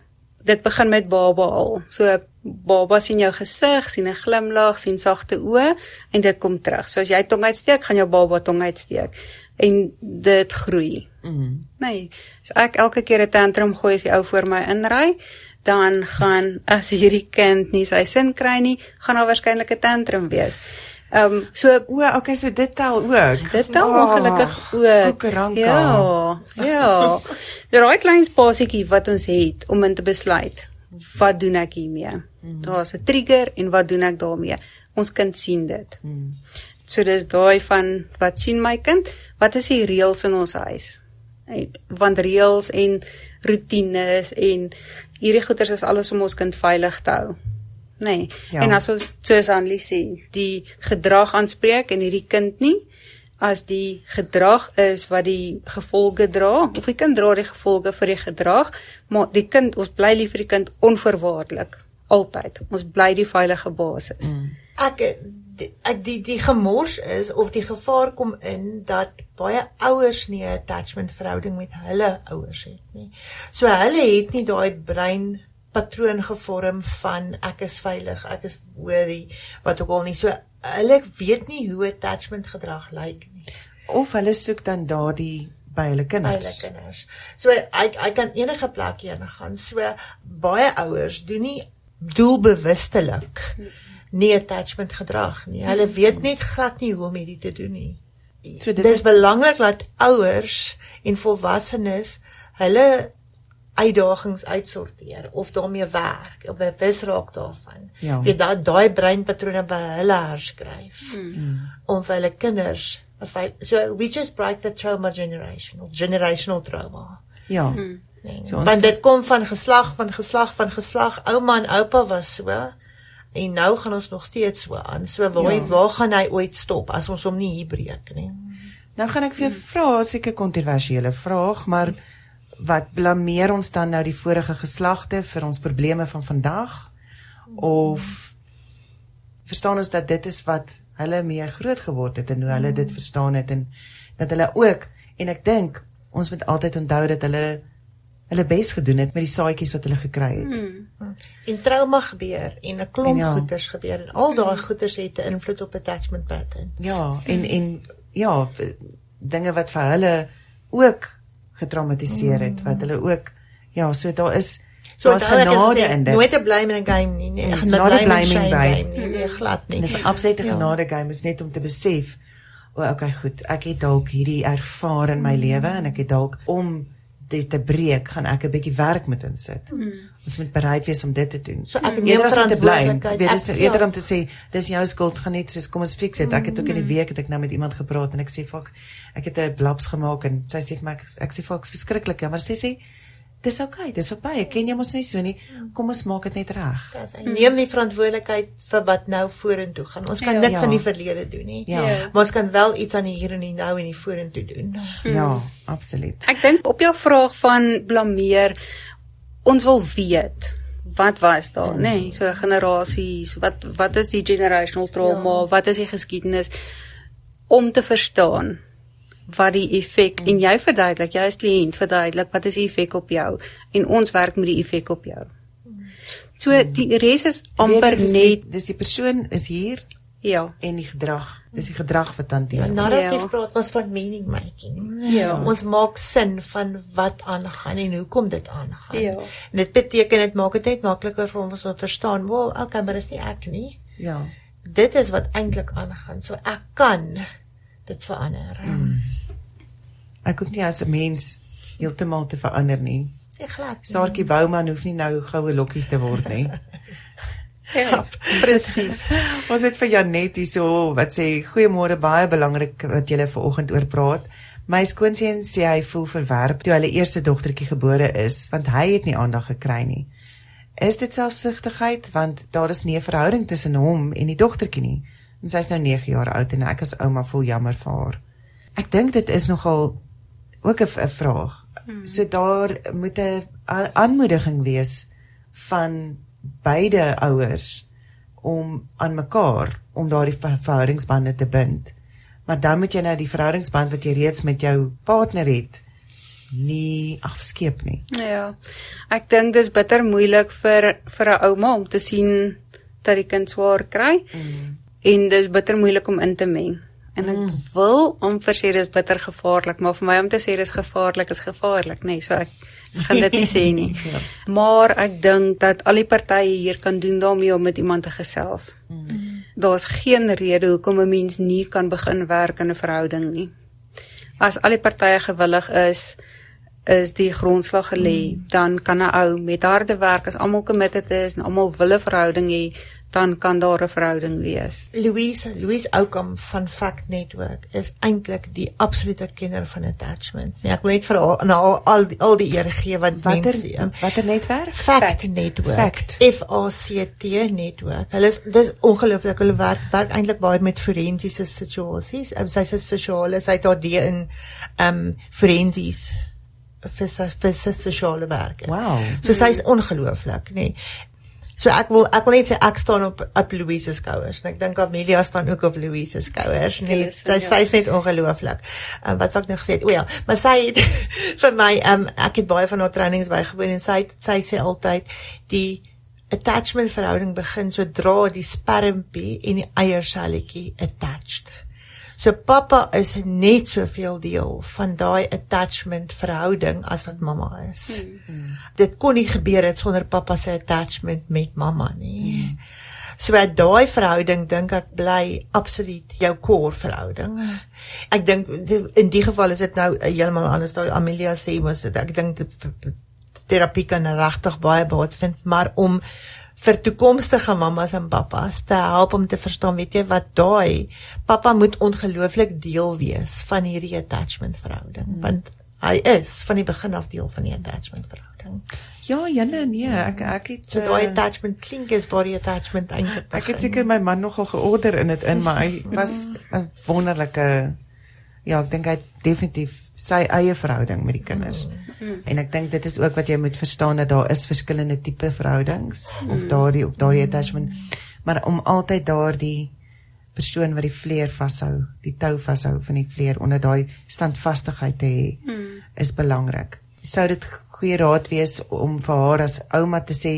dit begin met baba al. So baba sien jou gesig, sien 'n glimlag, sien sagte oë en dit kom terug. So as jy tong uitsteek, gaan jou baba tong uitsteek en dit groei. Mhm. Nee. So ek elke keer 'n tantrum gooi as die ou voor my inry, dan gaan as hierdie kind nie sy sin kry nie, gaan daar waarskynlik 'n tantrum wees. Ehm um, so o, okay, so dit tel ook. Dit tel oh, ongelukkig ook. Ja. Ja. Die right lines positjie wat ons het om in te besluit. Wat doen ek hiermee? Mm. Daar's 'n trigger en wat doen ek daarmee? Ons kind sien dit. Mm. So dis daai van wat sien my kind? Wat is die reëls in ons huis? Want reëls en rotines en hierdie goeders is alles om ons kind veilig te hou nê. Nee. Ja. En as ons soos Anlie sê, die gedrag aanspreek en hierdie kind nie as die gedrag is wat die gevolge dra of die kind dra die gevolge vir die gedrag, maar die kind ons bly lief vir die kind onverwaarlik altyd. Ons bly die veilige basis. Mm. Ek ek die die gemors is of die gevaar kom in dat baie ouers nie 'n attachment verhouding met hulle ouers het nie. So hulle het nie daai brein patroon gevorm van ek is veilig, ek is worry, wat ook al nie. So hulle weet nie hoe attachment gedrag lyk nie. Of hulle soek dan daardie by hulle kinders. By hulle kinders. So ek ek kan enige plek heen gaan. So baie ouers doen nie doelbewustelik nie attachment gedrag nie. Hulle weet net glad nie hoe om dit te doen nie. So dit is belangrik dat ouers en volwassenes hulle uitdagings uitsorteer of daarmee werk of bewus raak daarvan. Ja. Jy dat daai breinpatrone by hulle herskryf mm. om vir hulle kinders so we just break the trauma generational generational trauma. Ja. Mm. Nee, so want dit kom van geslag van geslag van geslag. Ouma en oupa was so en nou gaan ons nog steeds so aan. So waar ja. waar gaan hy ooit stop as ons hom nie hier breek nie? Nou gaan ek vir jou vra seker kontroversiële vraag, maar mm wat blameer ons dan nou die vorige geslagte vir ons probleme van vandag of verstaan ons dat dit is wat hulle meer groot geword het en hoe hulle dit verstaan het en dat hulle ook en ek dink ons moet altyd onthou dat hulle hulle bes gedoen het met die saadjies wat hulle gekry het. Hmm. En trauma gebeur en 'n klomp ja, goeters gebeur en al daai goeters het 'n invloed op attachment patterns. Ja, en en ja, dinge wat vir hulle ook getraumatiseer het wat hulle ook ja, so daar is so daar's genade in dit. Nooit 'n blame in 'n game nie. Nee, ek not a blaming by. Nee, nee, glad nie. Dis 'n absolute ja. genade game is net om te besef o, oh, okay, goed. Ek het dalk hierdie ervaar in my mm. lewe en ek het dalk om dit te breek, gaan ek 'n bietjie werk moet insit. Mm. Ons moet bereid wees om dit te doen. So ek neem verantwoordelikheid. Dit is eerder ja. om te sê dis jou skuld, gaan net soos kom ons fix dit. Ek het ook in die mm. week het ek nou met iemand gepraat en ek sê fok, ek het 'n blaps gemaak en sy sê vir my ek, ek sê fok, verskriklik, ja, maar sy sê dis oukei, okay, dis verby. Ek ken jou mos nie so nie. Kom ons maak dit net reg. Hy neem die verantwoordelikheid vir wat nou vorentoe gaan. Ons kan ja. niks ja. van die verlede doen nie. Ja. Maar ons kan wel iets aan die hier en die nou en die vorentoe doen. Ja, absoluut. Ek dink op jou vraag van blameer ons wil weet wat was daar, nê? Nee, so generasies, wat wat is die generational trauma? Ja. Wat is die geskiedenis om te verstaan? Wat die effek mm. en jy verduidelik, jy as kliënt verduidelik wat is die effek op jou en ons werk met die effek op jou. So mm. die res is amper nee, net dis die persoon is hier ja en die gedrag. Dis die gedrag wat hanteer. Ja, narratief ja. praat ons van meaning making. Ja. Ons maak sin van wat aangaan en hoekom dit aangaan. Ja. En dit beteken dit maak dit net makliker vir ons om te verstaan, "Wow, okay, maar dis nie ek nie." Ja. Dit is wat eintlik aangaan. So ek kan dit verander. Mm. Ek hoef nie as 'n mens heeltemal te verander nie. Ek glad. Saartjie Bouman hoef nie nou goue lokkies te word nie. <laughs> ja, presies. <laughs> Ons het vir Janet hierso wat sê goeiemôre baie belangrik wat julle vanoggend oor praat. My skoonseun sê hy voel verwerp toe hulle eerste dogtertjie gebore is want hy het nie aandag gekry nie. Is dit selfsugtigheid want daar is nie 'n verhouding tussen hom en die dogtertjie nie. En sy is nou 9 jaar oud en ek as ouma voel jammer vir haar. Ek dink dit is nogal ook 'n vraag. Hmm. So daar moet 'n aanmoediging wees van beide ouers om aan mekaar om daardie verhoudingsbande te bind. Maar dan moet jy nou die verhoudingsband wat jy reeds met jou partner het nie afskeep nie. Ja. Ek dink dis bitter moeilik vir vir 'n ouma om te sien dat die kind swaar kry. Mm. En dis bitter moeilik om in te meng. En ek mm. wil amper sê dis bitter gevaarlik, maar vir my om te sê dis gevaarlik is gevaarlik, nee, so ek gaan dit nie sê nie. <laughs> ja. Maar ek dink dat al die partye hier kan doen daarmee om met iemand te gesels. Mm. Daar's geen rede hoekom 'n mens nie kan begin werk in 'n verhouding nie. As al die partye gewillig is, is die grondslag gelê, mm. dan kan 'n ou met harde werk as almal committed is en almal wil 'n verhouding hê, dan kan daar 'n verhouding wees. Louise, Louise Oukamp van Fact Network is eintlik die absolute kenner van attachment. Nee, ek wil net vir haar na al die al die eer gee wat watter, um, watter netwerk? Fact, Fact Network. Fact. F A C T Network. Hulle is dis ongelooflik. Hulle werk werk eintlik baie met forensiese situasies. Um, sy's 'n sosiale, sy het haar D in ehm um, forensies vir vir sosiale werk. Wow. So sy's ongelooflik, nê. Nee. So ek wil ek wil net sê ek staan op op Louise se skouers en ek dink Amelia staan ook op Louise se skouers. Nee, sy ja. sy's net ongelooflik. Um, wat ek nou gesê het, o ja, maar sy het <laughs> vir my um, ek het baie van haar trainings bygewoon en sy sy sê altyd die attachment verhouding begin sodra die spermpie en die eierselletjie attached. So pappa is net soveel deel van daai attachment verhouding as wat mamma is. Mm. Dit kon nie gebeur het sonder pappa se attachment met mamma nie. Mm. So daai verhouding dink ek bly absoluut jou core verhouding. Ek dink in die geval is dit nou heeltemal anders daai Amelia sê mos ek dink terapie kan regtig baie baat vind, maar om vir toekomstige mammas en pappas te help om te verstaan weet jy wat daai pappa moet ongelooflik deel wees van hierdie attachment verhouding hmm. want hy is van die begin af deel van die attachment verhouding ja jenne nee ek ek het so daai attachment klink is body attachment eintlik ek het seker my man nogal georder in dit in maar hy was <laughs> 'n wonderlike ja ek dink hy definitief sy eie verhouding met die kinders. Mm. En ek dink dit is ook wat jy moet verstaan dat daar is verskillende tipe verhoudings mm. of daardie of daardie attachment. Maar om altyd daardie persoon wat die vleer vashou, die tou vashou van die vleer onder daai standvastigheid te hê, mm. is belangrik. Sou dit goeie raad wees om vir haar as ouma te sê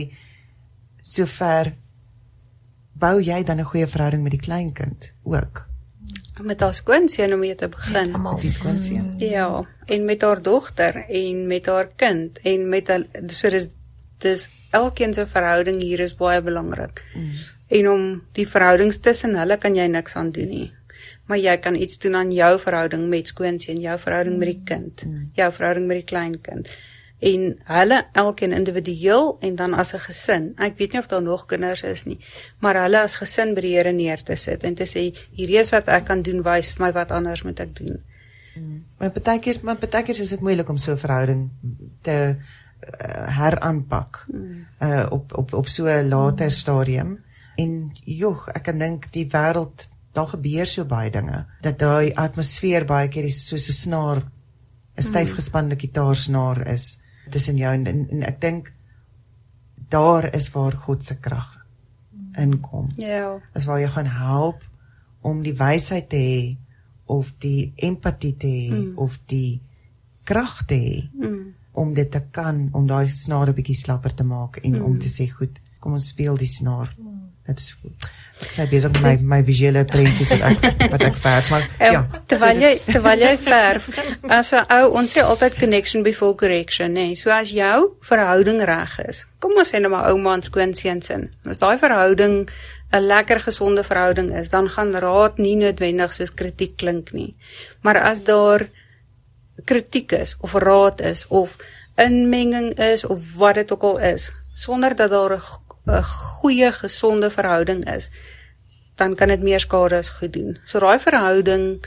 sover bou jy dan 'n goeie verhouding met die kleinkind ook? Met haar skoonseun om mee te begin. Met die skoonseun. Ja, en met haar dogter en met haar kind en met al so dis dis elkeen se verhouding hier is baie belangrik. Mm. En om die verhoudings tussen hulle kan jy niks aan doen nie. Maar jy kan iets doen aan jou verhouding met skoonseun, jou verhouding met die kind, mm. jou verhouding met die kleinkind en hulle elkeen individueel en dan as 'n gesin. Ek weet nie of daar nog kinders is nie, maar hulle as gesin by die Here neer te sit en te sê hierdie is wat ek kan doen, wys vir my wat anders moet ek doen. Hmm. Maar partykeers, maar partykeers is dit moeilik om so 'n verhouding te uh, heraanpak. Hmm. Uh op op op so 'n later stadium. En joh, ek kan dink die wêreld daar gebeur so baie dinge dat daai atmosfeer baie keer is soos 'n snaar 'n styf gespande gitaarsnaar is tussen jou en, en, en ek dink daar is waar God se krag inkom. Ja. As waar jy gaan help om die wysheid te hê of die empatie te hê mm. of die krag te hê mm. om dit te kan om daai snaar 'n bietjie slapper te maak en mm. om te sê goed, kom ons speel die snaar. Mm. Dit is goed. Ek sê besig met my my visuele prentjies wat ek wat ek verf maar um, ja. Terwyl jy terwyl jy verf as 'n ou ons sê altyd connection before correction nê. Nee. So as jou verhouding reg is. Kom ons sê nou maar ouma en skoonseuns in. As daai verhouding 'n lekker gesonde verhouding is, dan gaan raad nie noodwendig soos kritiek klink nie. Maar as daar kritiek is of raad is of inmenging is of wat dit ook al is, sonder dat daar 'n 'n goeie gesonde verhouding is, dan kan dit meer skade as goed doen. So daai verhouding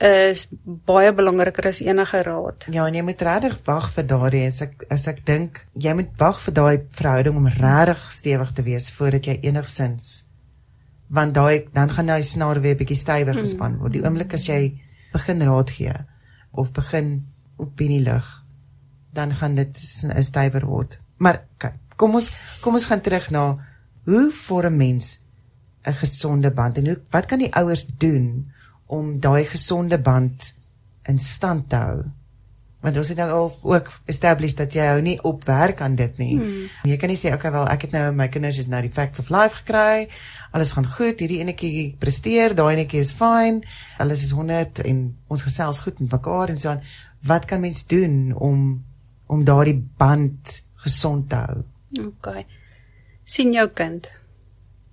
is baie belangriker as enige raad. Ja, en jy moet regtig wag vir daardie as ek as ek dink jy moet wag vir daai verhouding om regtig stewig te wees voordat jy enigsins want daai dan gaan daai snaar weer bietjie stywer hmm. gespan word. Die oomblik as jy begin raad gee of begin opinie lig, dan gaan dit stywer word. Maar kyk, kom ons kom ons gaan terug na hoe vorm mens 'n gesonde band en hoe wat kan die ouers doen om daai gesonde band in stand te hou? Want ons het nou al ook established dat jy hou nie op werk aan dit nie. Hmm. Jy kan nie sê okay wel ek het nou my kinders is nou die facts of life gekry. Alles gaan goed. Hierdie enetjie presteer, daai enetjie is fyn. Alles is 100 en ons gesels goed met mekaar en so aan. Wat kan mens doen om om daardie band gesond te hou? Okay. sien jou kind.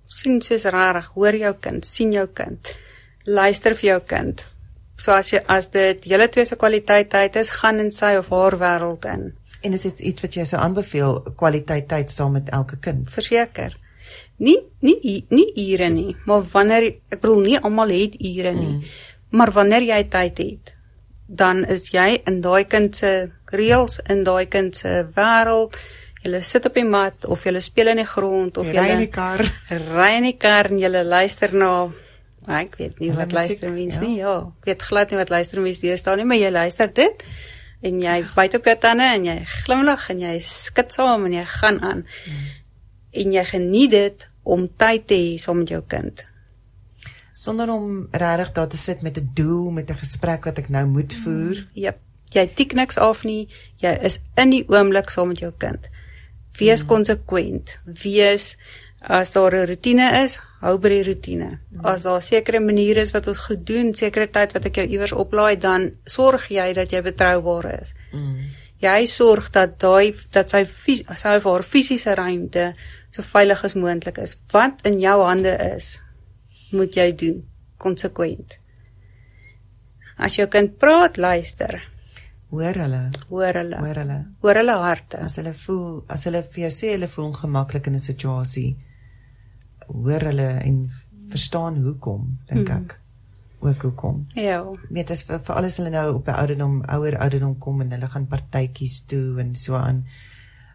Sien soos rarig, hoor jou kind, sien jou kind. Luister vir jou kind So as jy as dit julle twee se kwaliteit tyd is, gaan in sy of haar wêreld in. En is dit iets wat jy sou aanbeveel kwaliteit tyd saam met elke kind? Verseker. Nie nie nie ure nie, maar wanneer ek bedoel nie almal het ure nie. Mm. Maar wanneer jy tyd het, dan is jy in daai kind se reëls in daai kind se wêreld. Julle sit op die mat of julle speel in die grond of julle ry in die kar. Ry in die kar en julle luister na nou, ek weet nie wat luister mense ja. nie. Ja, ek weet glad nie wat luister mense die staan nie, maar jy luister dit en jy byt op jou tande en jy glimlag en jy skud saam en jy gaan aan. Hmm. En jy geniet dit om tyd te hê saam met jou kind. Sonder om regtig daar te sit met 'n doel, met 'n gesprek wat ek nou moet hmm. voer. Jep. Jy tik niks af nie. Jy is in die oomblik saam met jou kind. Wees hmm. konsekwent. Wees As daar 'n rotine is, hou by die rotine. Mm. As daar sekere maniere is wat ons goed doen, sekere tyd wat ek jou iewers oplaai, dan sorg jy dat jy betroubaar is. Mm. Jy sorg dat daai dat sy sy of haar fisiese ruimte so veilig as moontlik is. Wat in jou hande is, moet jy doen konsekwent. As jou kind praat, luister. Hoor hulle. Hoor hulle. Hoor hulle. Hoor hulle harte. As hulle voel, as hulle vir jou sê hulle voel ongemaklik in 'n situasie, hoor hulle en verstaan hoekom dink hmm. ek ook hoekom ja weet as vir, vir alles hulle nou op 'n ouderdom ouer ouderdom kom en hulle gaan partytjies toe en so aan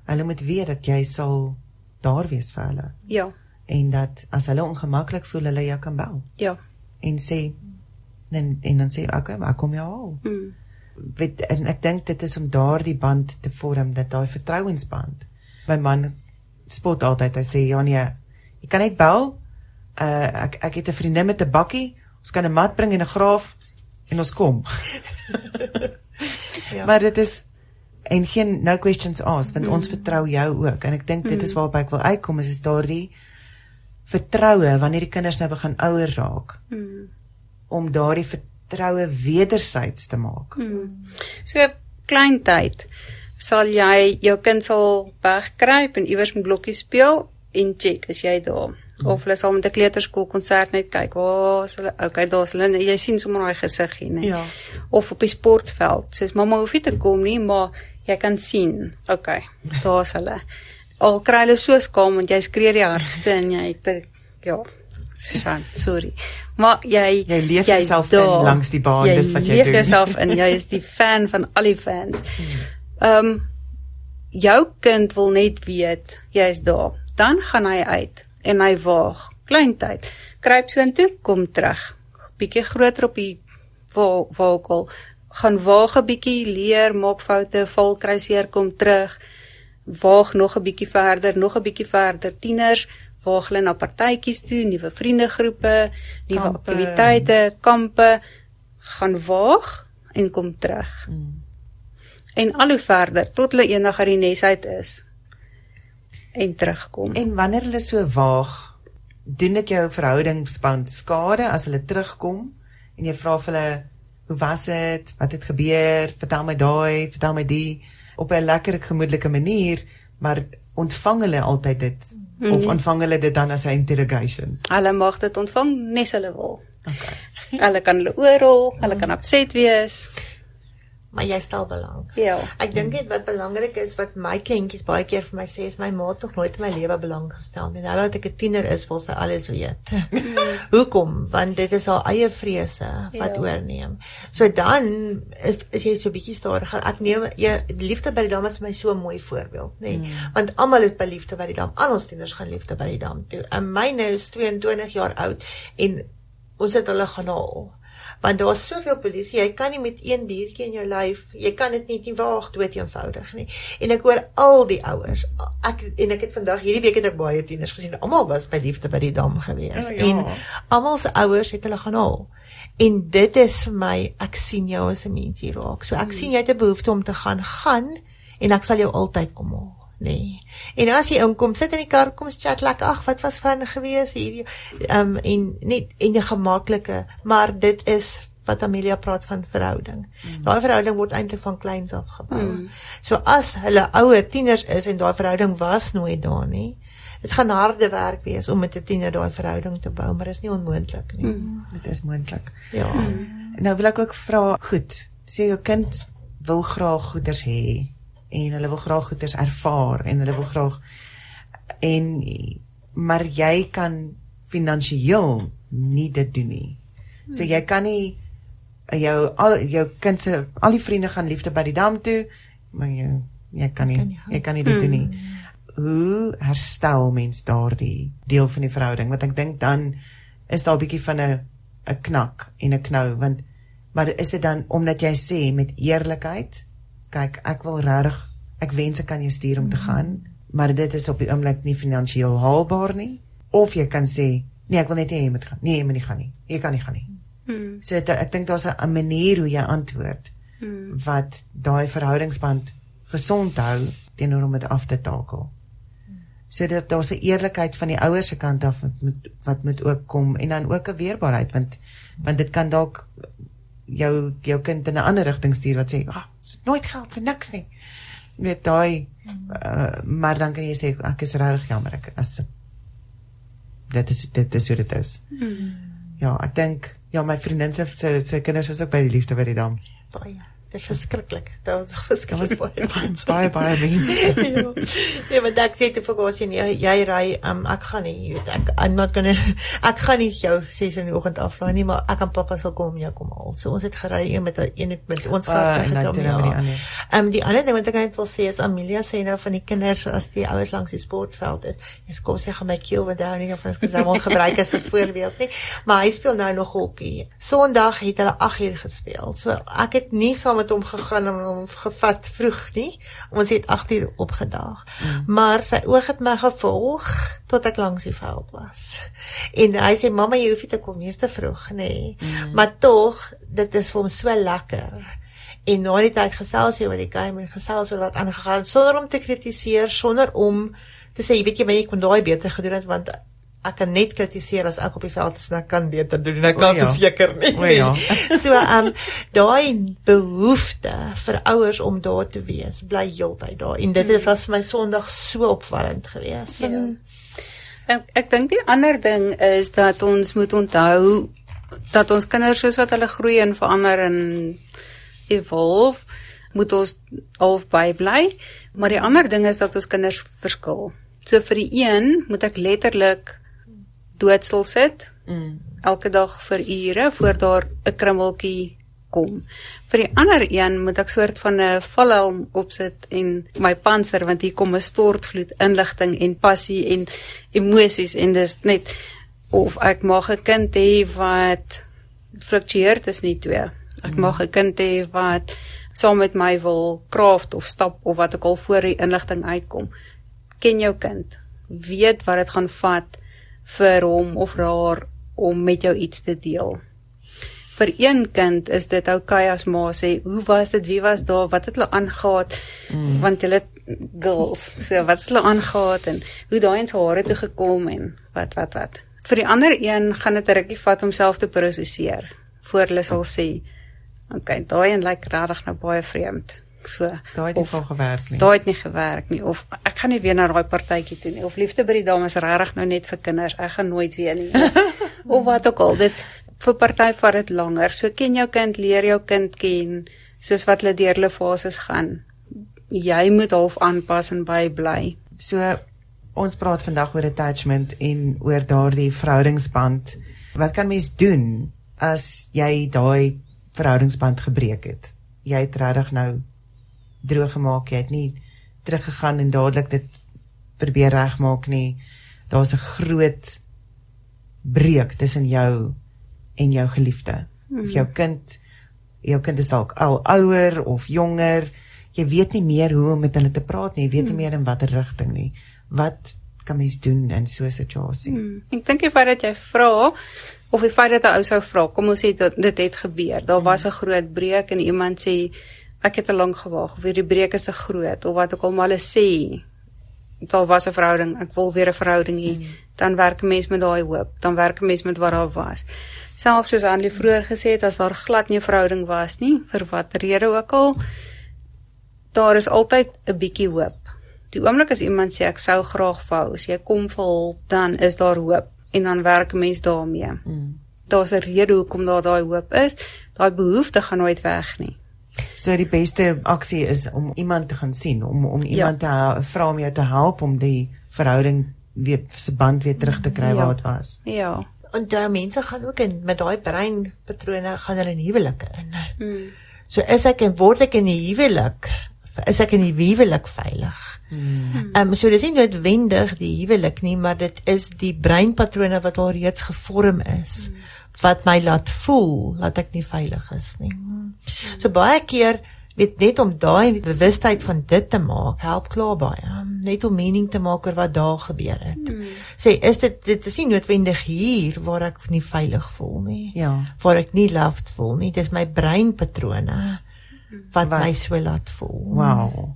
hulle moet weet dat jy sal daar wees vir hulle ja en dat as hulle ongemaklik voel hulle jou kan bel ja en sê en en dan sê okay maar kom jy al hmm. Weet en ek dink dit is om daardie band te vorm dat daai vertrouensband my man spot altyd hy sê ja nee Jy kan net bel. Uh ek ek het 'n vriendin met 'n bakkie. Ons kan 'n mat bring en 'n graaf en ons kom. <laughs> ja. Maar dit is en geen no questions asked want mm. ons vertrou jou ook en ek dink dit is mm. waarby ek wil uitkom is is daardie vertroue wanneer die kinders nou begin ouer raak. Mm. Om daardie vertroue wederzijds te maak. Mm. So klein tyd sal jy jou kind sal wegkruip en iewers met blokkies speel en check as jy daar of hulle sal met 'n kleuterskool konsert net kyk waar is hulle okay daar's hulle jy sien sommer daai gesiggie nê ja. of op die sportveld soos mamma hoef nie te kom nie maar jy kan sien okay daar's hulle al kry hulle so skaam want jy skree die hardste en jy te ja sorry. Maar jy jy leef jy jouself in langs die baan, dis wat jy doen. Jy leef jouself in. Jy is die <laughs> fan van al die fans. Ehm um, jou kind wil net weet jy is daar. Dan gaan hy uit en hy waag. Kleintyd kruip so intoe kom terug. Bietjie groter op die wakel gaan waag 'n bietjie leer maak foute val kry seer kom terug. Waag nog 'n bietjie verder nog 'n bietjie verder. Tieners waag hulle na partytjies toe nuwe vriendegroepe nuwe aktiwiteite kampe gaan waag en kom terug mm. en al hoe verder tot hulle eendag uit die nes uit is en terugkom. En wanneer hulle so waag, doen dit jou verhoudingsspan skade as hulle terugkom en jy vra vir hulle hoe was dit? Wat het gebeur? Vertel my daai, vertel my die op 'n lekker gemoedelike manier, maar ontvang hulle altyd dit mm. of ontvang hulle dit dan as 'n interrogation? Hulle mag dit ontvang nes hulle wil. Okay. hulle kan hulle oorrol, hulle kan upset wees maar jy stel belang. Ja. Ek dink dit wat belangrik is wat my kindjies baie keer vir my sê is my ma het nog nooit in my lewe belang gestel nie. Nou dat ek 'n tiener is, wil sy alles weet. <laughs> Hoekom? Want dit is haar eie vrese wat ja. oorneem. So dan is, is jy so bietjie stadiger. Ek neem jy liefde by die dam is my so 'n mooi voorbeeld, nê? Nee. Hmm. Want almal het by liefde by die dam. Al ons tieners gaan liefde by die dam toe. En myne is 22 jaar oud en ons het hulle gaan haal Want daar's soveel polisie, jy kan nie met een biertjie in jou lyf, jy kan dit net nie waag dood eenvoudig nie. En ek hoor al die ouers, ek en ek het vandag hierdie week het ek baie tieners gesien. Almal was by liefde by die dam gewees. Ja, ja. En almal se ouers het hulle gaan haal. En dit is vir my, ek sien jou as 'n mens hier raak. So ek Hmm. sien jy het 'n behoefte om te gaan gaan en ek sal jou altyd kom haal. Nee. En as jy inkom, sit in die kar, kom ons chat lekker. Ag, wat was van gewees hier? Ehm um, en net en 'n gemaklike, maar dit is wat Amelia praat van verhouding. Mm. Daai verhouding word eintlik van kleins af gebou. Mm. So as hulle ouer tieners is en daai verhouding was nooit daar nie, dit gaan harde werk wees om met 'n tiener daai verhouding te bou, maar dit is nie onmoontlik nie. Mm. Dit is moontlik. Ja. Mm. Nou wil ek ook vra, goed, sê jou kind wil graag goeders hê en hulle wil graag goeders ervaar en hulle wil graag en maar jy kan finansiëel nie dit doen nie. So jy kan nie jou al jou kind se al die vriende gaan liefde by die dam toe, maar jy jy kan nie jy kan nie dit doen nie. Hoe herstel mens daardie deel van die verhouding? Want ek dink dan is daar 'n bietjie van 'n 'n knak en 'n knou want maar is dit dan omdat jy sê met eerlikheid kyk ek wil regtig ek wens ek kan jou stuur om te gaan maar dit is op die oomblik nie finansiëel haalbaar nie. Of jy kan sê nee ek wil net hê jy moet gaan nee jy moet nie gaan nie. Jy kan nie gaan nie. Hmm. so dit, ek dink daar's 'n manier hoe jy antwoord Hmm. wat daai verhoudingsband gesond hou teenoor om dit af te takel. So dat daar's 'n eerlikheid van die ouers se kant af wat moet wat moet ook kom en dan ook 'n weerbaarheid want want dit kan dalk jou jou kind in 'n ander rigting stuur wat sê ag oh, nooit geld vir niks nie Jy weet daai uh, maar dan kan jy sê ek is regtig jammer ek as dit is dit is hoe dit is Hmm. ja ek dink ja my vriendin se se se kinders was ook by die liefde by die dam Baie. Dit is verskriklik. Dit was verskriklik baie. baie baie mense <laughs> ja. Maar ek sê te vergaas jy nie, jy ry, um, ek gaan nie, jy weet, ek I'm not gonna <laughs> ek gaan nie jou 6 in die oggend aflaai nie, maar ek en pappa sal kom om jou kom haal. So ons het gery een met een met ons Ah, kar en dan gekom ja. Ehm die ander ding wat ek net wil sê is Amelia sê nou van die kinders as die ouers langs die sportveld is. Jy kom sê gaan my keel wat daar nie of ons hom gebruik as 'n <laughs> voorbeeld nie. Maar hy speel nou nog hokkie. Sondag het hulle 8 uur gespeel. So ek het nie saam met hom gegaan om hom gevat vroeg nie. Ons het 8 uur opgedaag. Mm. Maar sy oog het my gevolg tot ek langs die veld was. En hy sê mamma jy hoef nie te kom nie, te vroeg nê. Nee. Mm. Maar tog dit is vir hom so lekker. En na die tyd gesels jy oor die game en gesels oor wat aangegaan sonder om te kritiseer, sonder om te sê jy weet jy my ek kon daai beter gedoen het want ek kan net kritiseer as ek op die veld is en ek kan beter doen en ek kan ja. verseker nie. O ja. <laughs> so um daai behoefte vir ouers om daar te wees bly heeltyd daar en dit het was vir my Sondag so opvallend geweest. Ja. Ek ek dink die ander ding is dat ons moet onthou dat ons kinders soos wat hulle groei en verander en evolve, moet ons half bybly, maar die ander ding is dat ons kinders verskil. So vir die een moet ek letterlik doodstil sit mm. elke dag vir ure voor daar 'n krummeltjie kom. Vir die ander een moet ek soort van 'n valhelm opsit en my panser want hier kom 'n stortvloed inligting en passie en emosies en dis net of ek mag 'n kind hê wat fluktueer dis nie twee. Ek mag 'n kind hê wat saam met my wil craft of stap of wat ook al voor die inligting uitkom. Ken jou kind. Weet wat dit gaan vat vir hom of haar om met jou iets te deel. Vir een kind is dit oukei as ma sê, "Hoe was dit? Wie was daar? Wat het hulle aangegaan?" Mm. Want hulle girls, so wat het hulle aangegaan en hoe daai ens hare toe gekom en wat wat wat. Vir die ander een gaan dit 'n rukkie vat om self te prosesseer voor hulle sal sê, "Oké, okay, daai een lyk regtig nou baie vreemd." So, daai het nie of- vol gewerk nie Daai het nie gewerk nie of ek gaan nie weer na daai partytjie toe nie of liefde by die dames regtig nou net vir kinders. Ek gaan nooit weer nie. Of, <laughs> of wat ook al. Dit vir party vat dit langer. So ken jou kind, leer jou kind ken soos wat hulle deur hulle fases gaan. Jy moet half aanpas en bybly. So ons praat vandag oor attachment en oor daardie verhoudingsband. Wat kan mens doen as jy daai verhoudingsband gebreek het? Jy het regtig nou droog gemaak, jy het nie teruggegaan en dadelik dit probeer regmaak nie. Daar's 'n groot breuk tussen jou en jou geliefde. of jou kind jou kind is dalk al ouer of jonger. Jy weet nie meer hoe om met hulle te praat nie. Jy weet nie meer in watter rigting nie. Wat kan mens doen in so 'n situasie? Hmm. ek dink die feit dat jy vra of die feit dat 'n ou sou vra kom ons sê dit dit het gebeur. Daar was 'n groot breuk en iemand sê ek het te lank gewag of hierdie breuk is te groot of wat ook al maar hulle sê daar was 'n verhouding ek wil weer 'n verhouding hê. Hmm. dan werk 'n mens met daai hoop dan werk 'n mens met wat daar was. Selfs soos Anlie vroeër gesê het as daar glad nie 'n verhouding was nie vir wat rede ook al daar is altyd 'n bietjie hoop. Die oomblik as iemand sê ek sou graag vou as jy kom vir hulp dan is daar hoop en dan werk 'n mens daarmee. Mm. daar's 'n rede hoekom daar daai hoop is. Daai behoefte gaan nooit weg nie So die beste aksie is om iemand te gaan sien, om om iemand ja. te vra om jou te help om die verhouding weer se band weer terug te kry ja. waar dit was. Ja en daai mense gaan ook in met daai breinpatrone gaan hulle in huwelike in. Mm. So is ek en word ek in die huwelik is ek in die huwelik veilig. Hmm. Ehm mm. um, so dis nie noodwendig die huwelik nie, maar dit is die breinpatrone wat al reeds gevorm is mm. Wat my laat voel dat ek nie veilig is nie. Mm. So baie keer weet net om daai bewustheid van dit te maak help klaar baie net om mening te maak oor wat daar gebeur het hmm. sê is dit dit is nie noodwendig hier waar ek nie veilig voel nie ja waar ek nie loved voel nie dis my breinpatrone wat, wat my so laat voel wow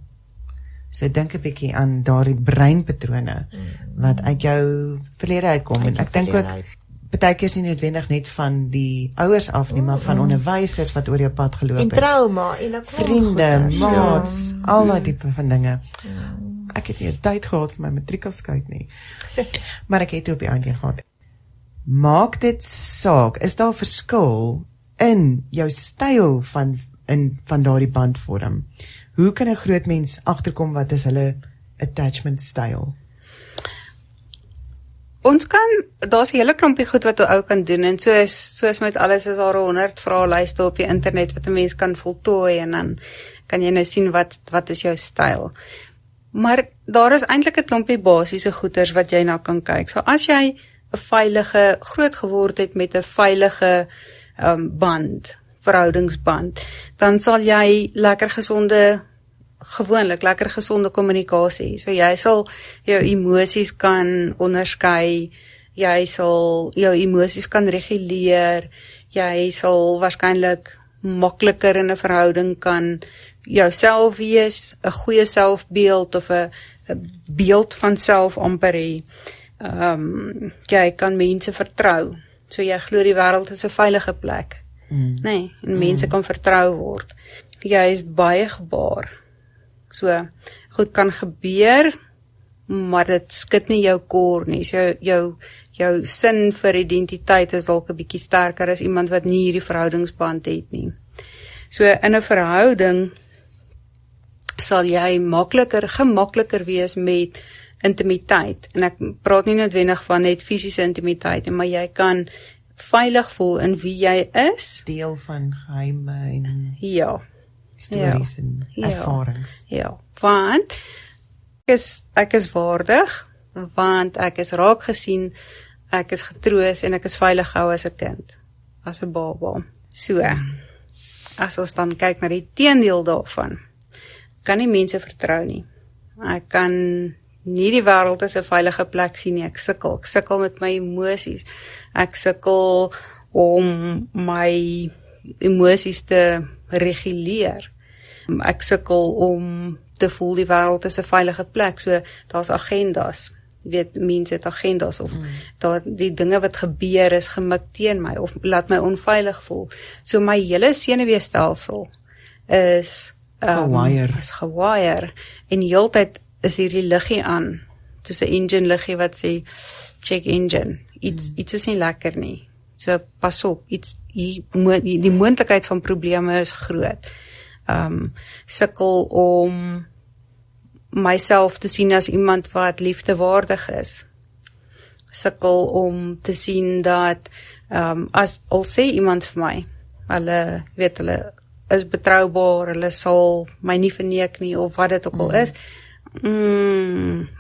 so dink 'n bietjie aan daardie breinpatrone hmm. wat uit jou verlede uitkom uit en ek dink ook partykeer is nie noodwendig net van die ouers af nie, maar van onderwysers wat oor jou pad geloop het. En trauma en ook vriende, maats, ja. al daai tipe van dinge. Ja. Ek het nie tyd gehad vir my matriekafskeid nie. <laughs> maar ek het op die einde gehad. Maak dit saak, is daar verskil in jou styl van in van daardie bandvorm? Hoe kan 'n groot mens agterkom wat is hulle attachment styl? Ons kan daar's 'n hele klompie goed wat 'n ou kan doen en soos soos met alles is daar 100 vraelyste op die internet wat 'n mens kan voltooi en dan kan jy nou sien wat wat is jou styl. Maar daar is eintlik 'n klompie basiese goeders wat jy nou kan kyk. So as jy 'n veilige groot geword het met 'n veilige um band, verhoudingsband, dan sal jy lekker gesonde gewoonlik lekker gesonde kommunikasie. So jy sal jou emosies kan onderskei. Jy sal jou emosies kan reguleer. Jy sal waarskynlik makliker in 'n verhouding kan jouself wees, 'n goeie selfbeeld of 'n beeld van self amper hê. Ehm um, jy kan mense vertrou. So jy glo die wêreld is 'n veilige plek. Mm. Nee, en mense mm. kan vertrou word. Jy is baie gebaar So goed kan gebeur, maar dit skud nie jou kor nie. So jou jou sin vir identiteit is dalk 'n bietjie sterker as iemand wat nie hierdie verhoudingsband het nie. So in 'n verhouding sal jy makliker gemakliker wees met intimiteit en ek praat nie noodwendig van net fisiese intimiteit nie, maar jy kan veilig voel in wie jy is, deel van geheime en ja, stories ja. en ja. ervarings. Ja, want ek is ek is waardig want ek is raak gesien, ek is getroos en ek is veilig gehou as 'n kind, as 'n baba. So. As ons dan kyk na die teendeel daarvan, kan nie mense vertrou nie. Ek kan nie die wêreld as 'n veilige plek sien nie. Ek sukkel, ek sukkel met my emosies. Ek sukkel om my emosies te reguleer. Ek sukkel om te voel die wêreld is 'n veilige plek. So daar's agendas. Jy weet mense het agendas of mm. daar die dinge wat gebeur is gemik teen my of laat my onveilig voel. So my hele senuweestelsel is um. Is gewire en heeltyd is hierdie liggie aan. Dis 'n engine liggie wat sê check engine. Iets mm. iets is nie lekker nie. So pas op, iets die die moontlikheid van probleme is groot. Um sukkel om myself te sien as iemand wat liefdewaardig is. Sukkel om te sien dat um as al sê iemand vir my, hulle weet hulle is betroubaar, hulle sal my nie verneek nie of wat dit ook al is, Mm,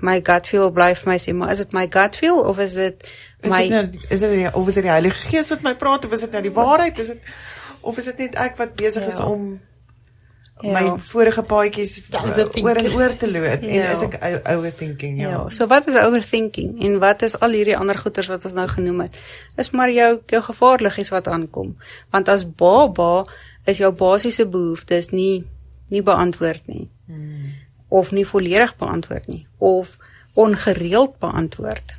my gut feel bly vir my sê, maar is dit my gut feel of is dit my Is dit nou is dit nie- of is dit die Heilige Gees wat my praat of is dit nou die waarheid? Is dit of is dit net ek wat besig is Ja. om Ja. my vorige paadjies overthink. oor en oor te loop en Ja. is ek overthinking ja. Ja, so wat is overthinking en wat is al hierdie ander goeters wat ons nou genoem het? Is maar jou jou gevaarligies wat aankom. Want as baba is jou basiese behoeftes nie nie beantwoord nie Hmm. Of nie volledig beantwoord nie of ongereeld beantwoord.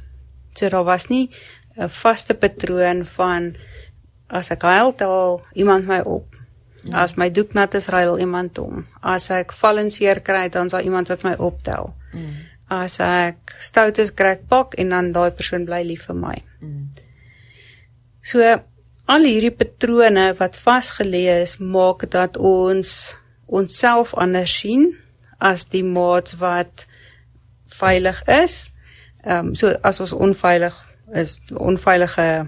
So daar was nie 'n vaste patroon van as ek huil tel iemand my op. As my doek nat is, ruil iemand hom. As ek val en seer kry, dan sal iemand wat my optel. Mm. As ek stout is, kry ek pak en dan daai persoon bly lief vir my. Mm. So al hierdie patrone wat vasgelê is, maak dat ons onsself anders sien as die maats wat veilig is. Ehm um, so as ons onveilig is, onveilige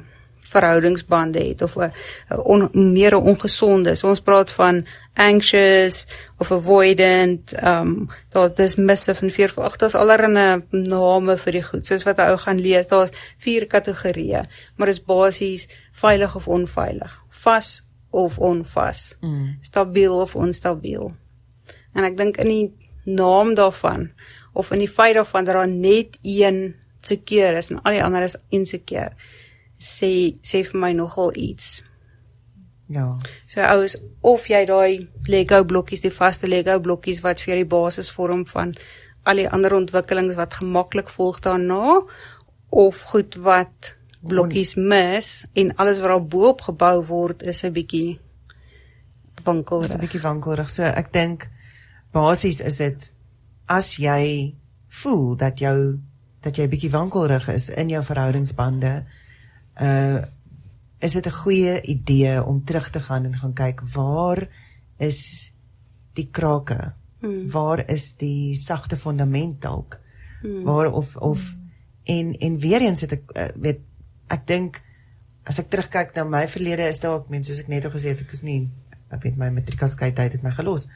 verhoudingsbande het of 'n on, meer ongesonde. So ons praat van anxious of avoidant, ehm um, daar's dismissive en fearful. Ag, daar's allerlei name vir die goed. Soos wat 'n ou gaan lees, daar's vier kategorieë, maar dit is basies veilig of onveilig, vas of onvas, Mm. stabiel of onstabiel. En ek dink in die naam daarvan of in die feit daarvan dat daar net een seker is en al die ander is insecure sê sê vir my nogal iets. Ja. So oues of jy daai Lego blokkies, die vaste Lego blokkies wat vir die basis vorm van al die ander ontwikkelings wat gemaklik volg daarna of goed wat blokkies mis en alles wat daarbo gebou word is 'n bietjie is 'n wankelrig. bietjie wankelrig. So ek dink basies is dit as jy voel dat jou dat jy bietjie wankelrig is in jou verhoudingsbande, uh is dit 'n goeie idee om terug te gaan en gaan kyk waar is die krake? Hmm. Waar is die sagte fondament dalk? Hmm. Waar of of en en weer eens het ek uh, weet ek dink as ek terugkyk na my verlede is daar mense soos ek net al gesê het ek is nie ek weet my matriekaskyk tyd het my gelos.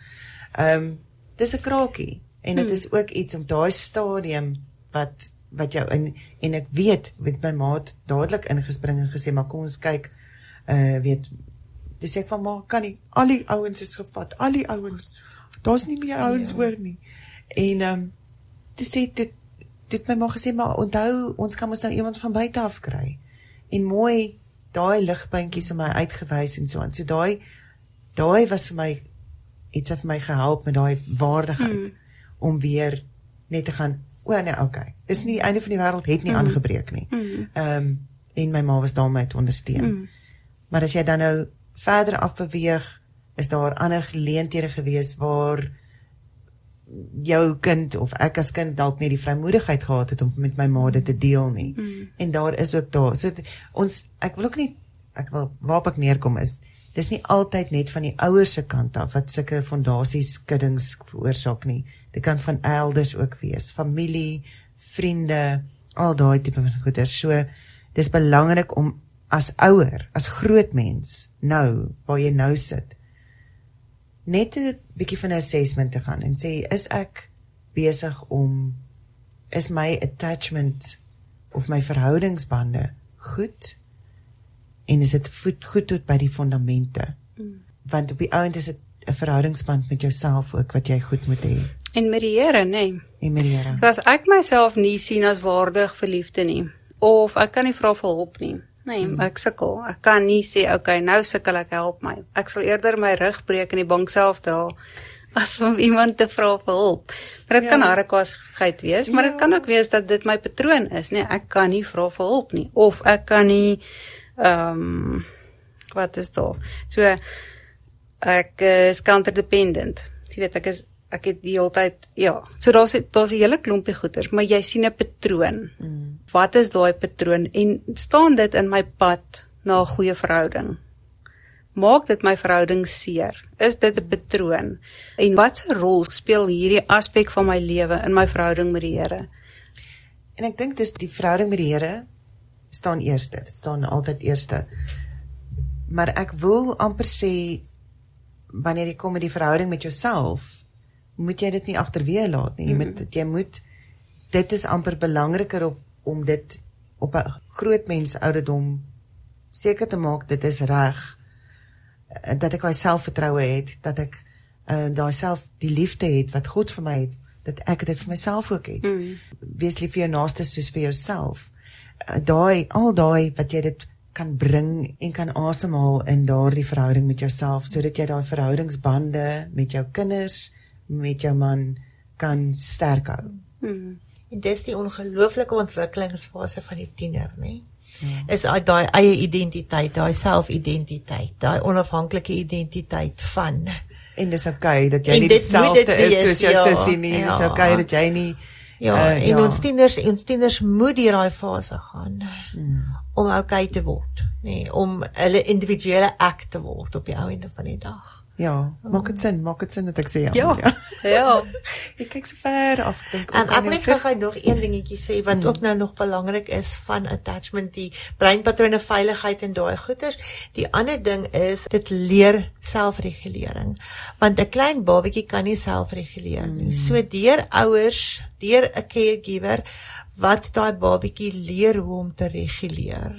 Ehm um, dis 'n krakie en dit Hmm. is ook iets om daai stadium wat wat jou in en ek weet met my maat dadelik ingespring en gesê maar kom ons kyk uh weet dis ek van maar kan nie al die ouens is gevat al die ouens daar's nie meer ouens Ja. oor nie en ehm um, toe sê dit dit my maar gesê maar onthou ons kan mos nou iemand van buite af kry en mooi daai ligpuntjies vir my uitgewys en so aan so daai daai was vir my iets het vir my gehelp met daai waardigheid Mm. om weer net te gaan o nee okay dis nie die einde van die wêreld het nie Mm. aangebreek nie Mm. ehm um, en my ma was daar om my te ondersteun Mm. Maar as jy dan nou verder af beweeg, is daar ander geleenthede gewees waar jou kind of ek as kind dalk nie die vrymoedigheid gehad het om met my ma dit te deel nie. Mm. En daar is ook daar. So ons ek wil ook nie ek wil waarop ek neerkom is dis nie altyd net van die ouers se kant af wat sulke fondasies skuddings veroorsaak nie. Dit kan van elders ook wees, familie, vriende, al daai tipe van goeder. So dis belangrik om as ouer, as groot mens nou waar jy nou sit net 'n bietjie van 'n assessment te gaan en sê is ek besig om is my attachment of my verhoudingsbande goed en is dit voet goed tot by die fondamente Mm. want op die ouend is dit 'n verhoudingsband met jouself ook wat jy goed moet hê En met die Here, nê. Nee. en met die Here So as ek myself nie sien as waardig vir liefde nie of ek kan nie vra vir hulp nie. Nee, mm. ek sukkel. Ek kan nie sê okay, nou sukkel ek, help my. Ek sal eerder my rug breek en die bank self dra as om iemand te vra vir hulp. Maar dit Ja. kan hartekwaasheid wees, maar dit Ja. kan ook wees dat dit my patroon is, nee, ek kan nie vra vir hulp nie of ek kan nie ehm um, wat is daar? So ek is counterdependent. Jy weet ek is ek het die hele tyd ja. So daar's daar's 'n hele klompie goeters, maar jy sien 'n patroon. mm. Wat is daai patroon en staan dit in my pad na 'n goeie verhouding? Maak dit my verhouding seer? Is dit 'n patroon? En watse rol speel hierdie aspek van my lewe in my verhouding met die Here? En ek dink dis die verhouding met die Here staan eerste. Dit staan altyd eerste. Maar ek wil amper sê wanneer jy kom met die verhouding met jouself, moet jy dit nie agterweë laat nie. Jy moet mm. jy moet dit is amper belangriker op om dit op 'n groot mens ouderdom seker te maak dit is reg eh, dat ek daai selfvertroue het dat ek uh, daai self die liefde het wat God vir my het dat ek dit vir myself ook het. Mm. Wees lief vir jou naaste soos vir jouself. Daai al daai wat jy dit kan bring en kan asemhaal in daardie verhouding met jouself sodat jy daai verhoudingsbande met jou kinders, met jou man kan sterk hou. Mm. En dis die ongelooflike ontwikkelingsfase van die tiener, nê? Ja. Is daai eie identiteit, daai selfidentiteit, daai onafhanklike identiteit van en dis oukei okay, dat jy nie dieselfde is soos jou ja, sussie nie. Ja. Dis oukei okay, dat jy nie Ja, uh, en ja. ons tieners, ons tieners moet deur daai fase gaan hmm. om oukei okay te word, nê, nee, om hulle individuele ek te word op die ou einde van die dag. Ja, maak dit sin, maak dit sin dat ek sê ja. Ja. ja. <laughs> ek kyk so ver af, ek dink ook. Ek wil gou nog een dingetjie sê wat mm. ook nou nog belangrik is van attachment, die breinpatrone veiligheid en daai goeters. Die ander ding is dit leer selfregulering. Want 'n klein babatjie kan nie selfreguleer nie. Mm. So deur ouers, deur 'n caregiver wat daai babatjie leer hoe om te reguleer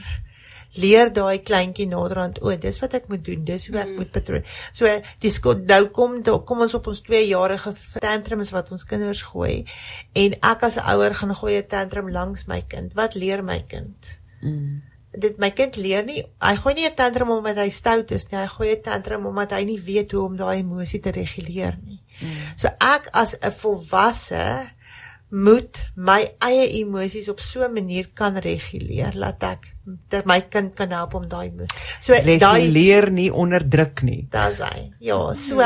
leer daai kleintjie naderhand o, dis wat ek moet doen, dis hoe ek mm. moet patroon. So die nou kom kom ons op ons 2 jarige tantrums wat ons kinders gooi en ek as 'n ouer gaan gooi 'n tantrum langs my kind. Wat leer my kind? Mm. Dit my kind leer nie, hy gooi nie 'n tantrum omdat hy stout is nie, hy gooi 'n tantrum omdat hy nie weet hoe om daai emosie te reguleer nie. Mm. So ek as 'n volwasse moet my eie emosies op so 'n manier kan reguleer dat ek dat my kind kan help om daai so daai leer nie onderdruk nie. Dis hy. Ja, so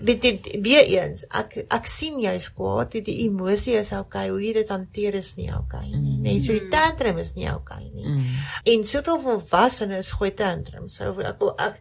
weet jy weer eens ek ek sien jy's kwaad, die, die emosie is okay, hoe jy dit hanteer is nie okay nie. Mm. Nee, so die tantrum is nie okay nie. Mm. En soveel volwassenes gooi tantrums. So ek wil ek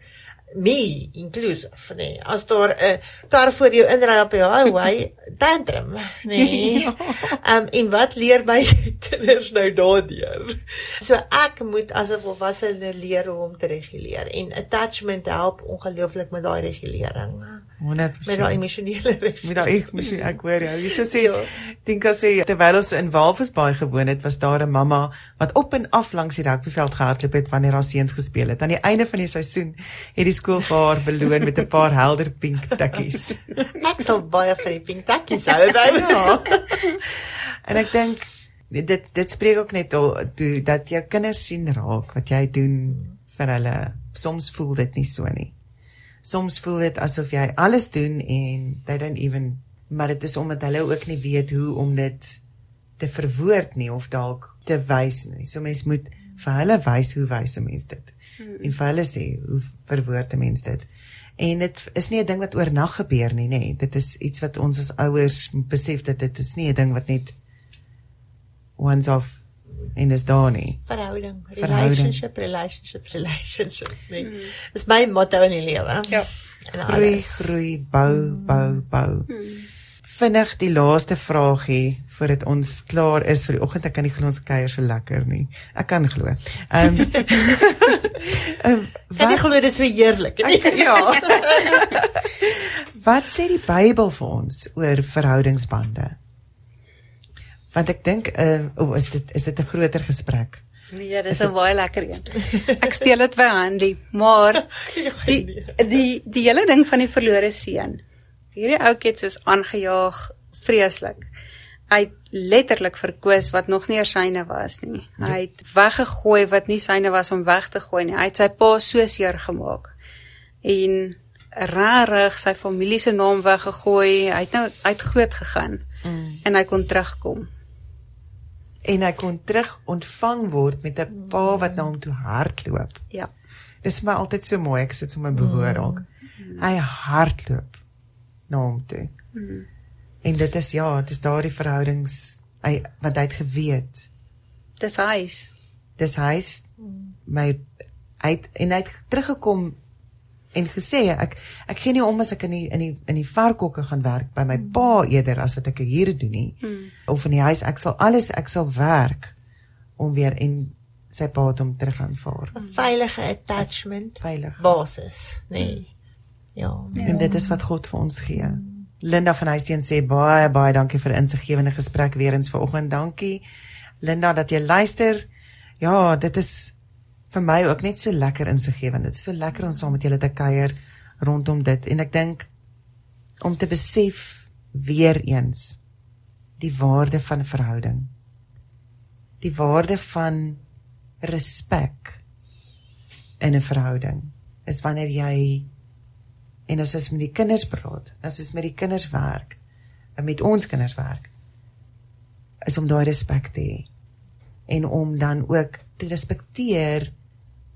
me inclusive nee as daar 'n kar voor jou inry op die highway tantrum nee. <laughs> Ja. um, en wat leer my <laughs> kinders nou daardeur? So ek moet as 'n volwassene leer hoe om te reguleer en attachment help ongelooflik met daai regulering 100% met daai emosionele <laughs> met daai moet ek hoor jy ja. sê ja. dink as jy terwyl ons in Walvisbaai gewoon het was daar 'n mamma wat op en af langs die rugbyveld gehardloop het wanneer haar seuns gespeel het aan die einde van die seisoen het die skool vir haar beloon met 'n paar helder pink tikkies. ek <laughs> sal baie vir die pink tikkies hou <laughs> daai. Ja. en ek dink dit dit spreek ook net toe dat jou kinders sien raak wat jy doen vir hulle. Soms voel dit nie so nie. Soms voel dit asof jy alles doen en they don't even maar dit is omdat hulle ook nie weet hoe om dit te verwoord nie of dalk te wys nie. So mens moet vir hulle wys hoe wys 'n mens dit hmm. en vir hulle sê hoe verwoord 'n mens dit. En dit is nie 'n ding wat oornag gebeur nie, nê. Nee. Dit is iets wat ons as ouers besef dat dit is nie 'n ding wat net once off en dis daar nie. Verhouding, relationship, relationship, relationship. Nee. Hmm. Dis my motto in die lewe. Ja. Groei, groei, bou, bou, bou. Hmm vinnig die laaste vraagie voordat ons klaar is vir die oggend. Ek kan nie glo ons kuier so lekker nie. Ek kan glo. Ehm um, <laughs> um, Kan jy glo dit is so heerlik? ja. <laughs> wat sê die Bybel vir ons oor verhoudingsbande? Want ek dink uh oh, is dit is dit 'n groter gesprek? Nee, dis 'n baie lekker een. <laughs> Ek steel dit by Handy, maar <laughs> die die die hele ding van die verlore seun hierdie ou kids is aangejaag vreeslik. Hy het letterlik verkoos wat nog nie ersyne was nie. Ja. Hy het weggegooi wat nie syne was om weg te gooi nie. Hy het sy pa so seer gemaak. En rarig sy familie se naam weggegooi. Hy het nou uit groot gegaan mm. en hy kon terugkom. En hy kon terug ontvang word met 'n pa wat na hom toe hardloop. Ja. Dis my altyd so mooi. Ek sit sommer behoor ook. Mm. Hy hardloop na hom toe. Mm. En dit is ja, dit is daardie verhoudings hy wat hy het geweet. Dis hy. Dis hy my hy het, en hy het teruggekom en gesê ek ek gee nie om as ek in die in die in die varkhokke gaan werk by my mm. pa eerder as wat ek hier doen nie. Mm. Of in die huis ek sal alles ek sal werk om weer en sy pa het hom terug aanvaar. 'n Veilige attachment. Veilig. Basis, nee. Mm. Ja. En dit is wat God vir ons gee. Linda van Huisteen sê baie baie dankie vir insiggewende gesprek weer eens vanoggend. Dankie Linda dat jy luister. Ja, dit is vir my ook net so lekker insiggewend. Dit is so lekker om saam met julle te kuier rondom dit en ek dink om te besef weer eens die waarde van 'n verhouding. Die waarde van respek in 'n verhouding is wanneer jy en as ons met die kinders praat, as ons met die kinders werk, met ons kinders werk, is om daai respek te hê en om dan ook te respekteer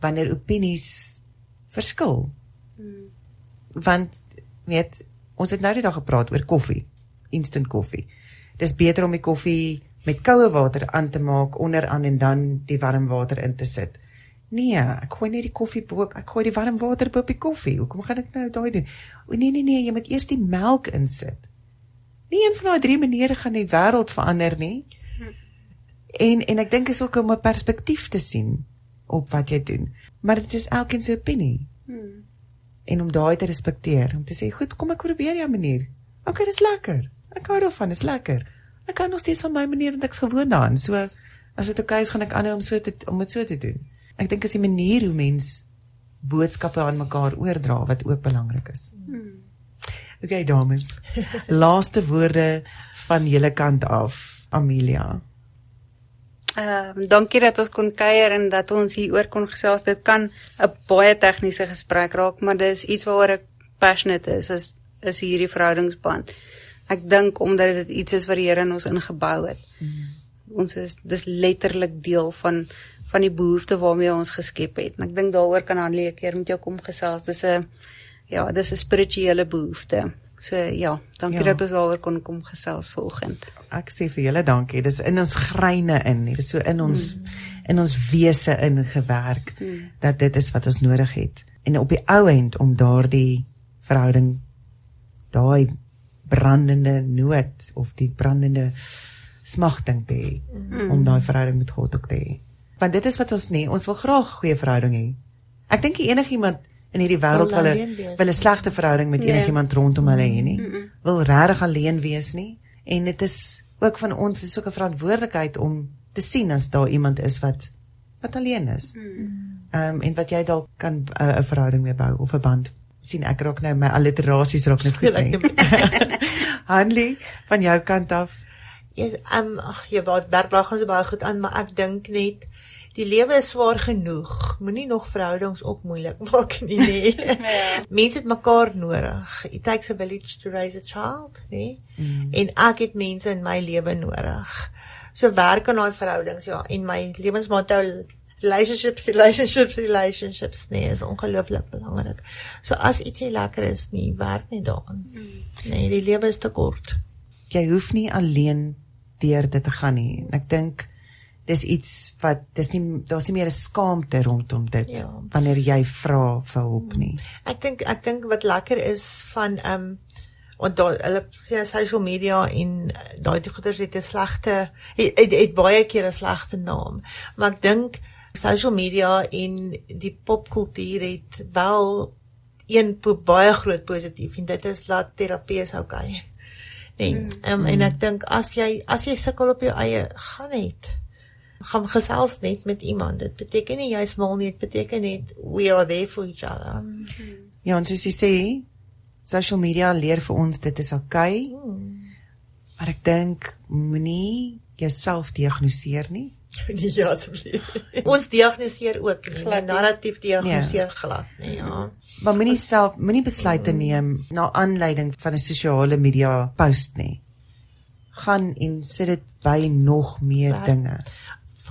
wanneer opinies verskil. Hmm. Want weet ons het nou die dag gepraat oor koffie, instant koffie. Dis beter om die koffie met koue water aan te maak onderaan en dan die warm water in te sit. Nee, ek gooi net die koffie bo, ek gooi die warm water bo op die koffie. Hoekom gaan ek nou daai doen? O nee nee nee, jy moet eers die melk insit. Nie een van daai drie maniere gaan die wêreld verander nie. En en ek dink is ook om 'n perspektief te sien op wat jy doen. Maar dit is elkeen se opinie. Hmm. En om daai te respekteer, om te sê, "Goed, kom ek probeer jou manier." OK, dis lekker. Ek hou daarvan, dis lekker ek kan nog steeds van my manier want ek's gewoond daaraan. So as dit oukei is, gaan ek aanhou om so te om dit so te doen. Ek dink is die manier hoe mens boodskappe aan mekaar oordra wat ook belangrik is. Hmm. Okay, dames. Laaste woorde van julle kant af, Amelia. Ehm uh, dankie dat ons kon kuier en dat ons hier oor kon gesels. Dit kan 'n baie tegniese gesprek raak, maar dis iets waaroor ek passionate is, is is hierdie verhoudingsband. Ek dink omdat dit iets is wat die Here in ons ingebou het. Mm. Ons is dis letterlik deel van van die behoefte waarmee ons geskep het. En ek dink daaroor kan Hanlie 'n keer met jou kom gesels. Dis 'n ja, dis 'n spirituele behoefte. So ja, dankie ja. dat ons daaroor kon kom gesels vanoggend. Ek sê vir julle dankie. Dis in ons greine in. Dit is so in ons mm. in ons wese ingewerk mm. dat dit is wat ons nodig het. En op die ou end om daardie verhouding daai brandende nood of die brandende smagting te hê mm. om daai verhouding met God ook te hê. Want dit is wat ons nie, ons wil graag 'n goeie verhouding hê. Ek dink enigiemand in hierdie wêreld wil 'n wil 'n slegte verhouding met nee. enigiemand rondom hulle hê nie. Mm -mm. Wil regtig alleen wees nie en dit is ook van ons is ook 'n verantwoordelikheid om te sien as daar iemand is wat wat alleen is. Ehm mm. um, en wat jy dalk kan uh, 'n uh, verhouding mee bou of 'n band sien ek raak nou my alliterasies raak net goed nie. <laughs> Hanlie van jou kant af. Ja, yes, um, ag jy wat werk lag ons baie goed aan, maar ek dink net die lewe is swaar genoeg. Moenie nog verhoudings op moeilik <laughs> maak nie, nee. <laughs> ja. Mense het mekaar nodig. It takes a village to raise a child, nee. Mm. En ek het mense in my lewe nodig. So werk aan daai verhoudings ja en my lewensmotto relationships relationships relationships nee is ongelooflik belangrik. So as iets nie lekker is nie, werk net daaraan. Nee, die lewe is te kort. Jy hoef nie alleen deur dit te gaan nie. Ek dink dis iets wat dis nie daar's nie meer 'n skaamte rondom dit ja. wanneer jy vra vir hulp nie. Ek dink ek dink wat lekker is van ehm um, want daai hulle sê social media en daai goeders het 'n slegte het, het, het baie keer 'n slegte naam. Maar ek dink social media en die popkultuur het wel een baie groot positief en dit is dat terapie is oukei. Nee, mm. um, en ek dink as jy as jy sukkel op jou eie gaan net gaan gesels net met iemand. Dit beteken nie jy's mal nie, dit beteken net we are there for each other. Mm. Ja, ons sê sê social media leer vir ons dit is oukei. Mm. Maar ek dink moenie jouself diagnoseer nie. <laughs> Nee, ja, asseblief. Ons diagnoseer ook glad narratief diagnoseer ja. glad, nee, ja. Maar moenie self moenie besluite neem na aanleiding van 'n sosiale media post nie. Gaan en sit dit by nog meer Wat? dinge.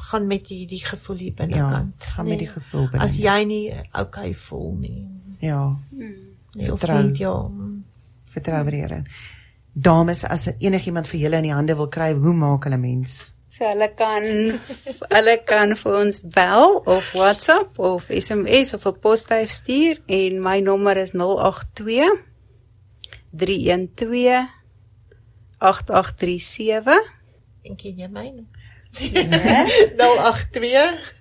Gaan met die die gevoel hier binnekant. Ja, gaan nee. met die gevoel binne. As jy nie okay voel nie. Ja. Nee, vertrou nie, ja. Vertrou weer in. Dames, as enigiemand vir julle in die hande wil kry, hoe maak hulle mens? So hulle kan hulle kan vir ons bel of WhatsApp of SMS of 'n posstyf stuur en my nommer is 082 312 8837. En ken jy myne? 082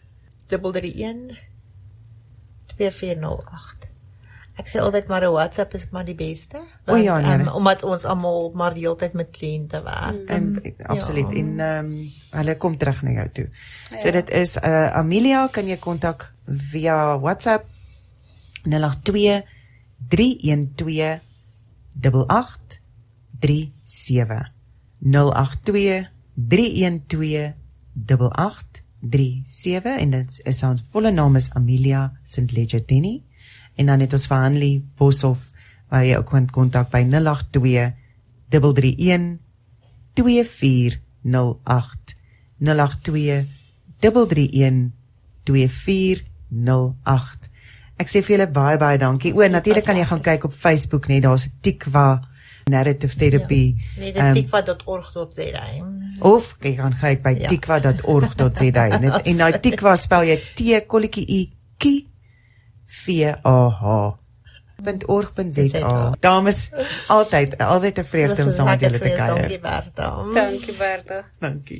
331 2408. Ek sê altyd maar 'n WhatsApp is maar die beste. O ja, nee, um, omdat ons almal maar die hele tyd met kliënte werk. En absoluut Ja. en ehm um, hulle kom terug na jou toe. So Ja. dit is uh Amelia kan jy kontak via WhatsApp 082 312 8837 082 312 8837 en dit is haar volle naam is Amelia St Ledger Denny en dan het ons vir Hanlie Boshoff waar jy ook kan kontak by 082 331 2408 082 331 2408 Ek sê vir julle baie baie dankie. O, natuurlik kan jy gaan kyk op Facebook net, daar's 'n Tikva Narrative Therapy. Nee, ehm, dit tikva.org.za. of jy gaan kyk by Ja. tikva.org.za net en daai <laughs> Tikva spel jy T kolletjie I K V A H .org.za. Dames, altyd altyd 'n vreugde om saam met julle te kuier. Dankie Bertha. Dankie Bertha. Dankie.